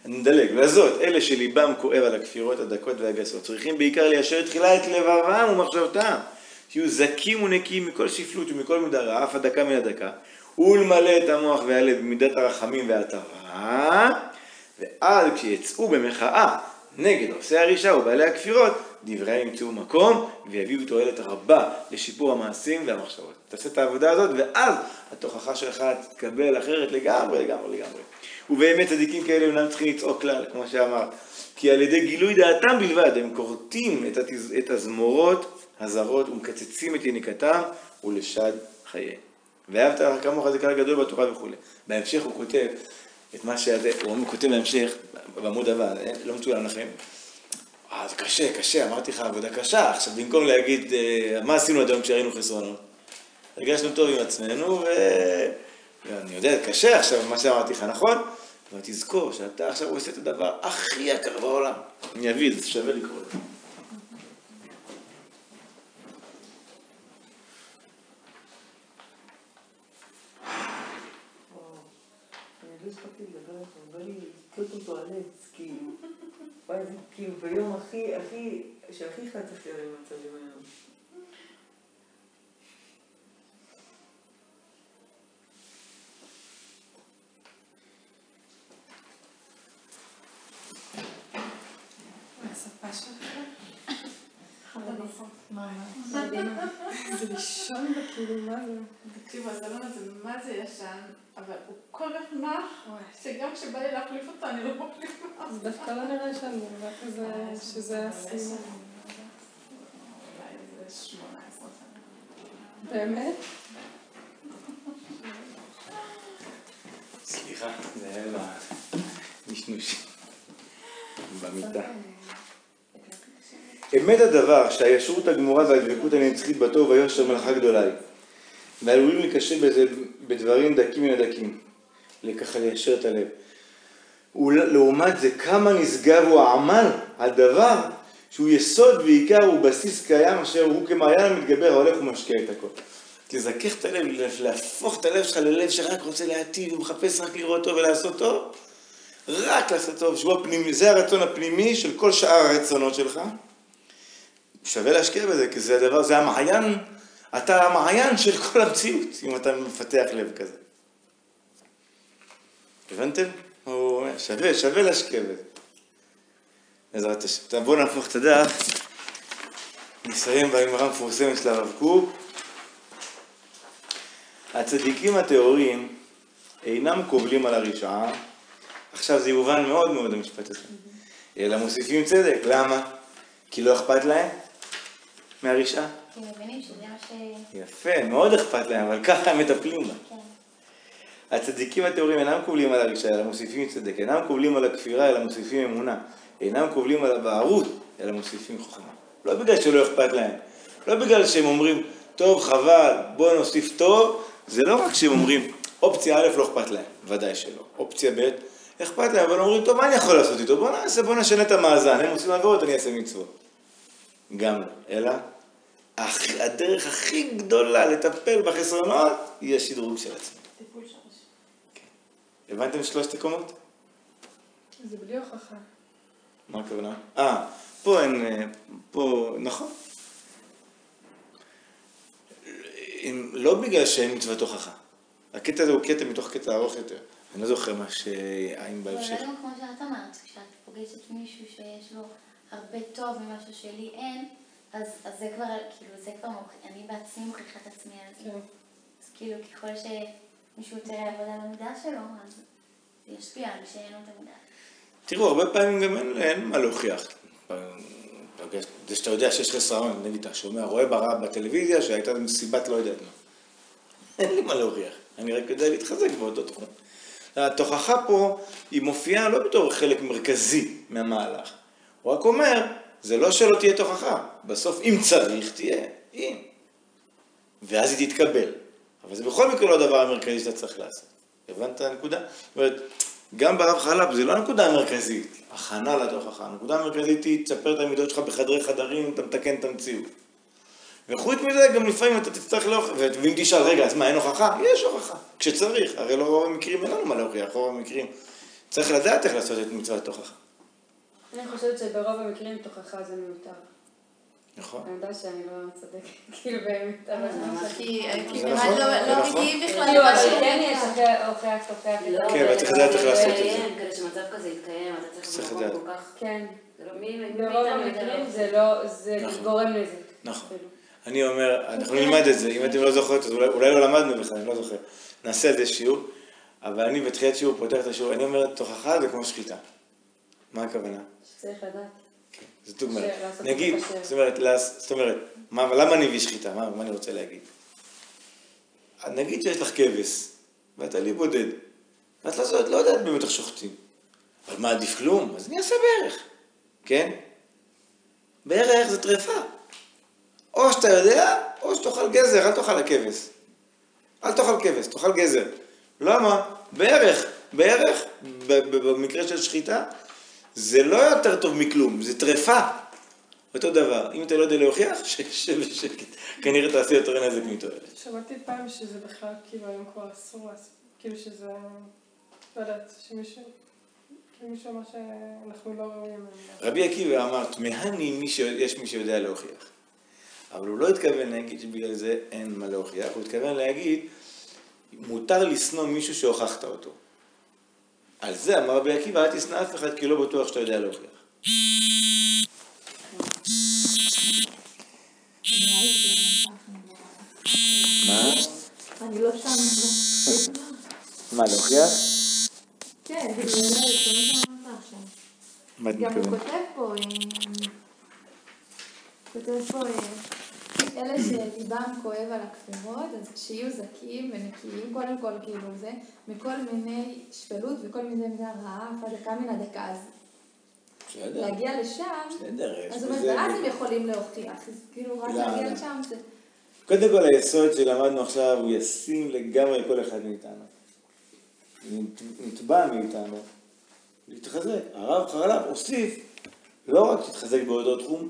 אני מדלג, וזאת, אלה שליבם כואב על הכפירות הדקות והגסות, צריכים בעיקר ליישר תחילה את לבבם ומחשבתם, שיהיו זכים ונקיים מכל שפלות ומכל מידה רעה, אף הדקה מן הדקה, ולמלא את המוח והלב במידת הרחמים וההטבה, ואז כשיצאו במחאה נגד עושי הרישה ובעלי הכפירות, דבריהם ימצאו מקום ויביאו תועלת רבה לשיפור המעשים והמחשבות. תעשה את העבודה הזאת ואז התוכחה שלך תתקבל אחרת לגמרי, לגמרי, לגמרי. ובאמת צדיקים כאלה אינם צריכים לצעוק כלל, כמו שאמר, כי על ידי גילוי דעתם בלבד הם כורתים את, התז... את הזמורות הזרות ומקצצים את יניקתם ולשד חייהם. ואהבת לך כמוך זה קהל גדול בתורה וכולי. בהמשך הוא כותב את מה שזה, הוא כותב בהמשך, בעמוד הבא, אה, לא מצוין לכם. אה, זה קשה, קשה, אמרתי לך עבודה קשה. עכשיו, במקום להגיד אה, מה עשינו עד היום כשראינו חסרונות, הרגשנו טוב עם עצמנו, ו... ואני יודע, קשה עכשיו מה שאמרתי לך, נכון? אבל תזכור שאתה עכשיו עושה את הדבר הכי יקר בעולם. אני אביא זה, שווה לקרוא את זה. אני לא הספקתי לדבר איתו, בא לי לקלוט אותו על עץ, כאילו. וואי, זה כאילו ביום הכי, הכי, שהכי חטפתי עליהם מצבים היום. השפה שלך? מה, זה לישון בכאילו, מה זה? תקשיבו, הסלון הזה מה זה ישן, אבל הוא כל כך נח, שגם כשבא לי להחליף אותו אני לא מחליפה. זה דווקא לא נראה שאני נראה כזה, שזה הסיום. אולי איזה 18 שנה. באמת? סליחה, זה היה נשנוש במיטה. אמת הדבר שהישרות הגמורה והדבקות הנצחית בטוב והיושר מלאכה גדולה היא, ועלולים להיכשל בזה בדברים דקים מן הדקים, לככה ליישר את הלב. ולעומת זה כמה נשגב הוא העמל על דבר שהוא יסוד ועיקר ובסיס קיים אשר הוא כמעיין המתגבר ההולך ומשקיע את הכל. תזכך את הלב, להפוך את הלב שלך ללב שרק רוצה להטיב ומחפש רק לראות טוב ולעשות טוב, רק לעשות טוב, שהוא הפנימי, זה הרצון הפנימי של כל שאר הרצונות שלך. שווה להשקיע בזה, כי זה הדבר, זה המעיין, אתה המעיין של כל המציאות, אם אתה מפתח לב כזה. הבנתם? הוא אומר, שווה, שווה להשקיע בזה. בעזרת השם. טוב, בואו נהפוך את הדף. נסיים באמרה המפורסמת של הרב קוק. הצדיקים הטהורים אינם קובלים על הרשעה, עכשיו זה יובן מאוד מאוד המשפט הזה, אלא מוסיפים צדק. למה? כי לא אכפת להם מהרשעה. כי מבינים שזה מה ש... יפה, מאוד אכפת להם, אבל ככה הם מטפלים בה. כן. הצדיקים הטהורים אינם קובלים על הרשעה, אלא מוסיפים צדק. אינם קובלים על הכפירה, אלא מוסיפים אמונה. אינם קובלים על הבערות, אלא מוסיפים חוכמה. לא בגלל שלא אכפת להם. לא בגלל שהם אומרים, טוב, חבל, בואו נוסיף טוב. זה לא רק שהם אומרים, אופציה א' לא אכפת להם, ודאי שלא. אופציה ב', אכפת להם, אבל אומרים, טוב, מה אני יכול לעשות איתו? בוא נעשה, בוא נשנה את המאזן, הם עושים עבירות, אני אעשה מצוות. גם לא. אלא, הדרך הכי גדולה לטפל בחסרונות, היא השדרוג של עצמי. טיפול שורש. הבנתם שלושת הקומות? זה בלי הוכחה. מה הכוונה? אה, פה אין, אה, פה, נכון. לא בגלל שאין מצוות הוכחה. הקטע הזה הוא קטע מתוך קטע ארוך יותר. אני לא זוכר מה שהאם בהמשך. אולי גם כמו שאת אמרת, כשאת פוגשת מישהו שיש לו הרבה טוב ממשהו שלי אין, אז, אז זה כבר, כאילו, זה כבר מוכיח, אני בעצמי מוכיחה את עצמי על זה. כן. אז כאילו, ככל שמישהו יותר יעבוד על המידה שלו, אז זה ישפיע על מי שאין לו את המידה. תראו, הרבה פעמים גם אין, אין מה להוכיח. זה שאתה יודע שיש חסרון, נגיד אתה שומע, רואה ברע בטלוויזיה שהייתה מסיבת לא יודעת מה. אין לי מה להוכיח, אני רק יודע להתחזק באותו תחום. התוכחה פה היא מופיעה לא בתור חלק מרכזי מהמהלך. הוא רק אומר, זה לא שלא תהיה תוכחה, בסוף אם צריך תהיה, אם. ואז היא תתקבל. אבל זה בכל מקרה לא הדבר המרכזי שאתה צריך לעשות. הבנת את הנקודה? זאת אומרת, גם ברב חלב זה לא הנקודה המרכזית, הכנה לתוכחה. הנקודה המרכזית היא, תספר את המידות שלך בחדרי חדרים, אתה מתקן את המציאות. וחוץ מזה, גם לפעמים אתה תצטרך להוכיח, ואם תשאל, רגע, אז מה, אין הוכחה? יש הוכחה, כשצריך. הרי לא רוב המקרים אין לנו מה להוכיח, רוב המקרים. צריך לדעת איך לעשות את מצוות תוכחה. אני חושבת שברוב המקרים תוכחה זה מיותר. נכון? אני יודעת שאני לא צודקת, כאילו באמת, אבל זה. כי זה באמת נכון, לא זה לא נכון. מגיעים בכלל כאילו, אבל כן יש הוכיח, הוכיח. לא, כן, אבל צריך לדעת איך לעשות את זה. כן, כדי שמצב כזה יתקיים, אתה צריך לדעת. כן. זה לא- ברוב המקרים לא- זה לא, זה נכון. גורם נזק. נכון. אפילו. אני אומר, אנחנו נלמד את זה, אם אתם לא זוכרות, אז אולי, אולי לא למדנו בכלל, אני לא זוכר. נעשה על זה שיעור, אבל אני בתחילת שיעור פותח את השיעור, אני אומר, תוכחה זה כמו שחיטה. מה הכוונה? שצריך לדעת. זאת דוגמא. נגיד. זאת אומרת, זאת אומרת, מה, למה אני מביא שחיטה? מה, מה אני רוצה להגיד? נגיד שיש לך כבש, ואת עלי בודד, ואת לא, יודעת- לא יודעת באמת איך שוחטים. אבל מה עדיף כלום? אז אני אעשה בערך, כן? בערך זה טרפה. או שאתה יודע, או שתאכל גזר, אל תאכל הכבש. אל תאכל כבש, תאכל גזר. למה? בערך, בערך, במקרה של שחיטה, זה לא יותר טוב מכלום, זה טרפה. אותו דבר, אם אתה לא יודע להוכיח, שב בשקט. כנראה תעשה יותר נזק מתועלת. שמעתי פעם שזה בכלל, כאילו, היום כבר אסור כאילו שזה, לא יודעת, שמישהו, כאילו מישהו אמר שאנחנו לא ראויים. רבי עקיבא אמר, תמהני מי שיש מי שיודע להוכיח. אבל הוא לא התכוון להגיד שבגלל זה אין מה להוכיח, הוא התכוון להגיד, מותר לשנוא מישהו שהוכחת אותו. על זה אמר רבי עקיבא, אל תשנא אף אחד כי לא בטוח שאתה יודע להוכיח. מה? אני לא שם. מה, להוכיח? כן, זה באמת, זה מה שאמרת עכשיו. מה את גם הוא? כותב פה, אה, כותב פה, אה, אלה שליבם כואב על הכפירות, אז שיהיו זכים ונקיים, קודם כל כאילו זה, מכל מיני שפלות וכל מיני מיני רעה, דקה מן הדקה, אז בסדר. להגיע לשם, בסדר, אז הוא אומר, בזה- ואז הם יכולים להוכיח, אז כאילו רק לא, להגיע לא. לשם זה... קודם כל היסוד שלמדנו עכשיו הוא ישים לגמרי כל אחד מאיתנו. נת- נתבע מאיתנו להתחזק. הרב חרל"פ הוסיף לא רק תתחזק באותו תחום,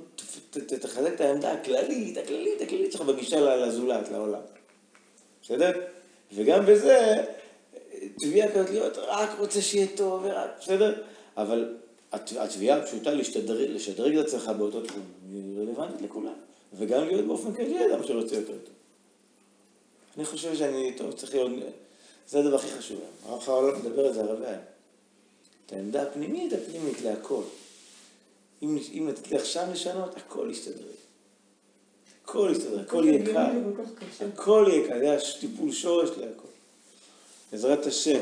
תחזק את העמדה הכללית, הכללית, הכללית שלך בגישה לזולת, לעולם. בסדר? וגם בזה, תביעה כזאת להיות רק רוצה שיהיה טוב ורק, בסדר? אבל הת- התביעה הפשוטה לשדרג את עצמך באותו תחום, היא רלוונטית לכולם. וגם להיות באופן כללי אדם שרוצה יותר טוב. אני חושב שאני, טוב, צריך להיות, זה הדבר הכי חשוב. הרב חרלוב מדבר על זה הרבה. את העמדה הפנימית, הפנימית להכל. אם, אם נתחיל עכשיו לשנות, הכל יסתדר. הכל יסתדר, הכל יהיה קל. הכל יהיה קל, זה היה טיפול שורש להכל. בעזרת השם.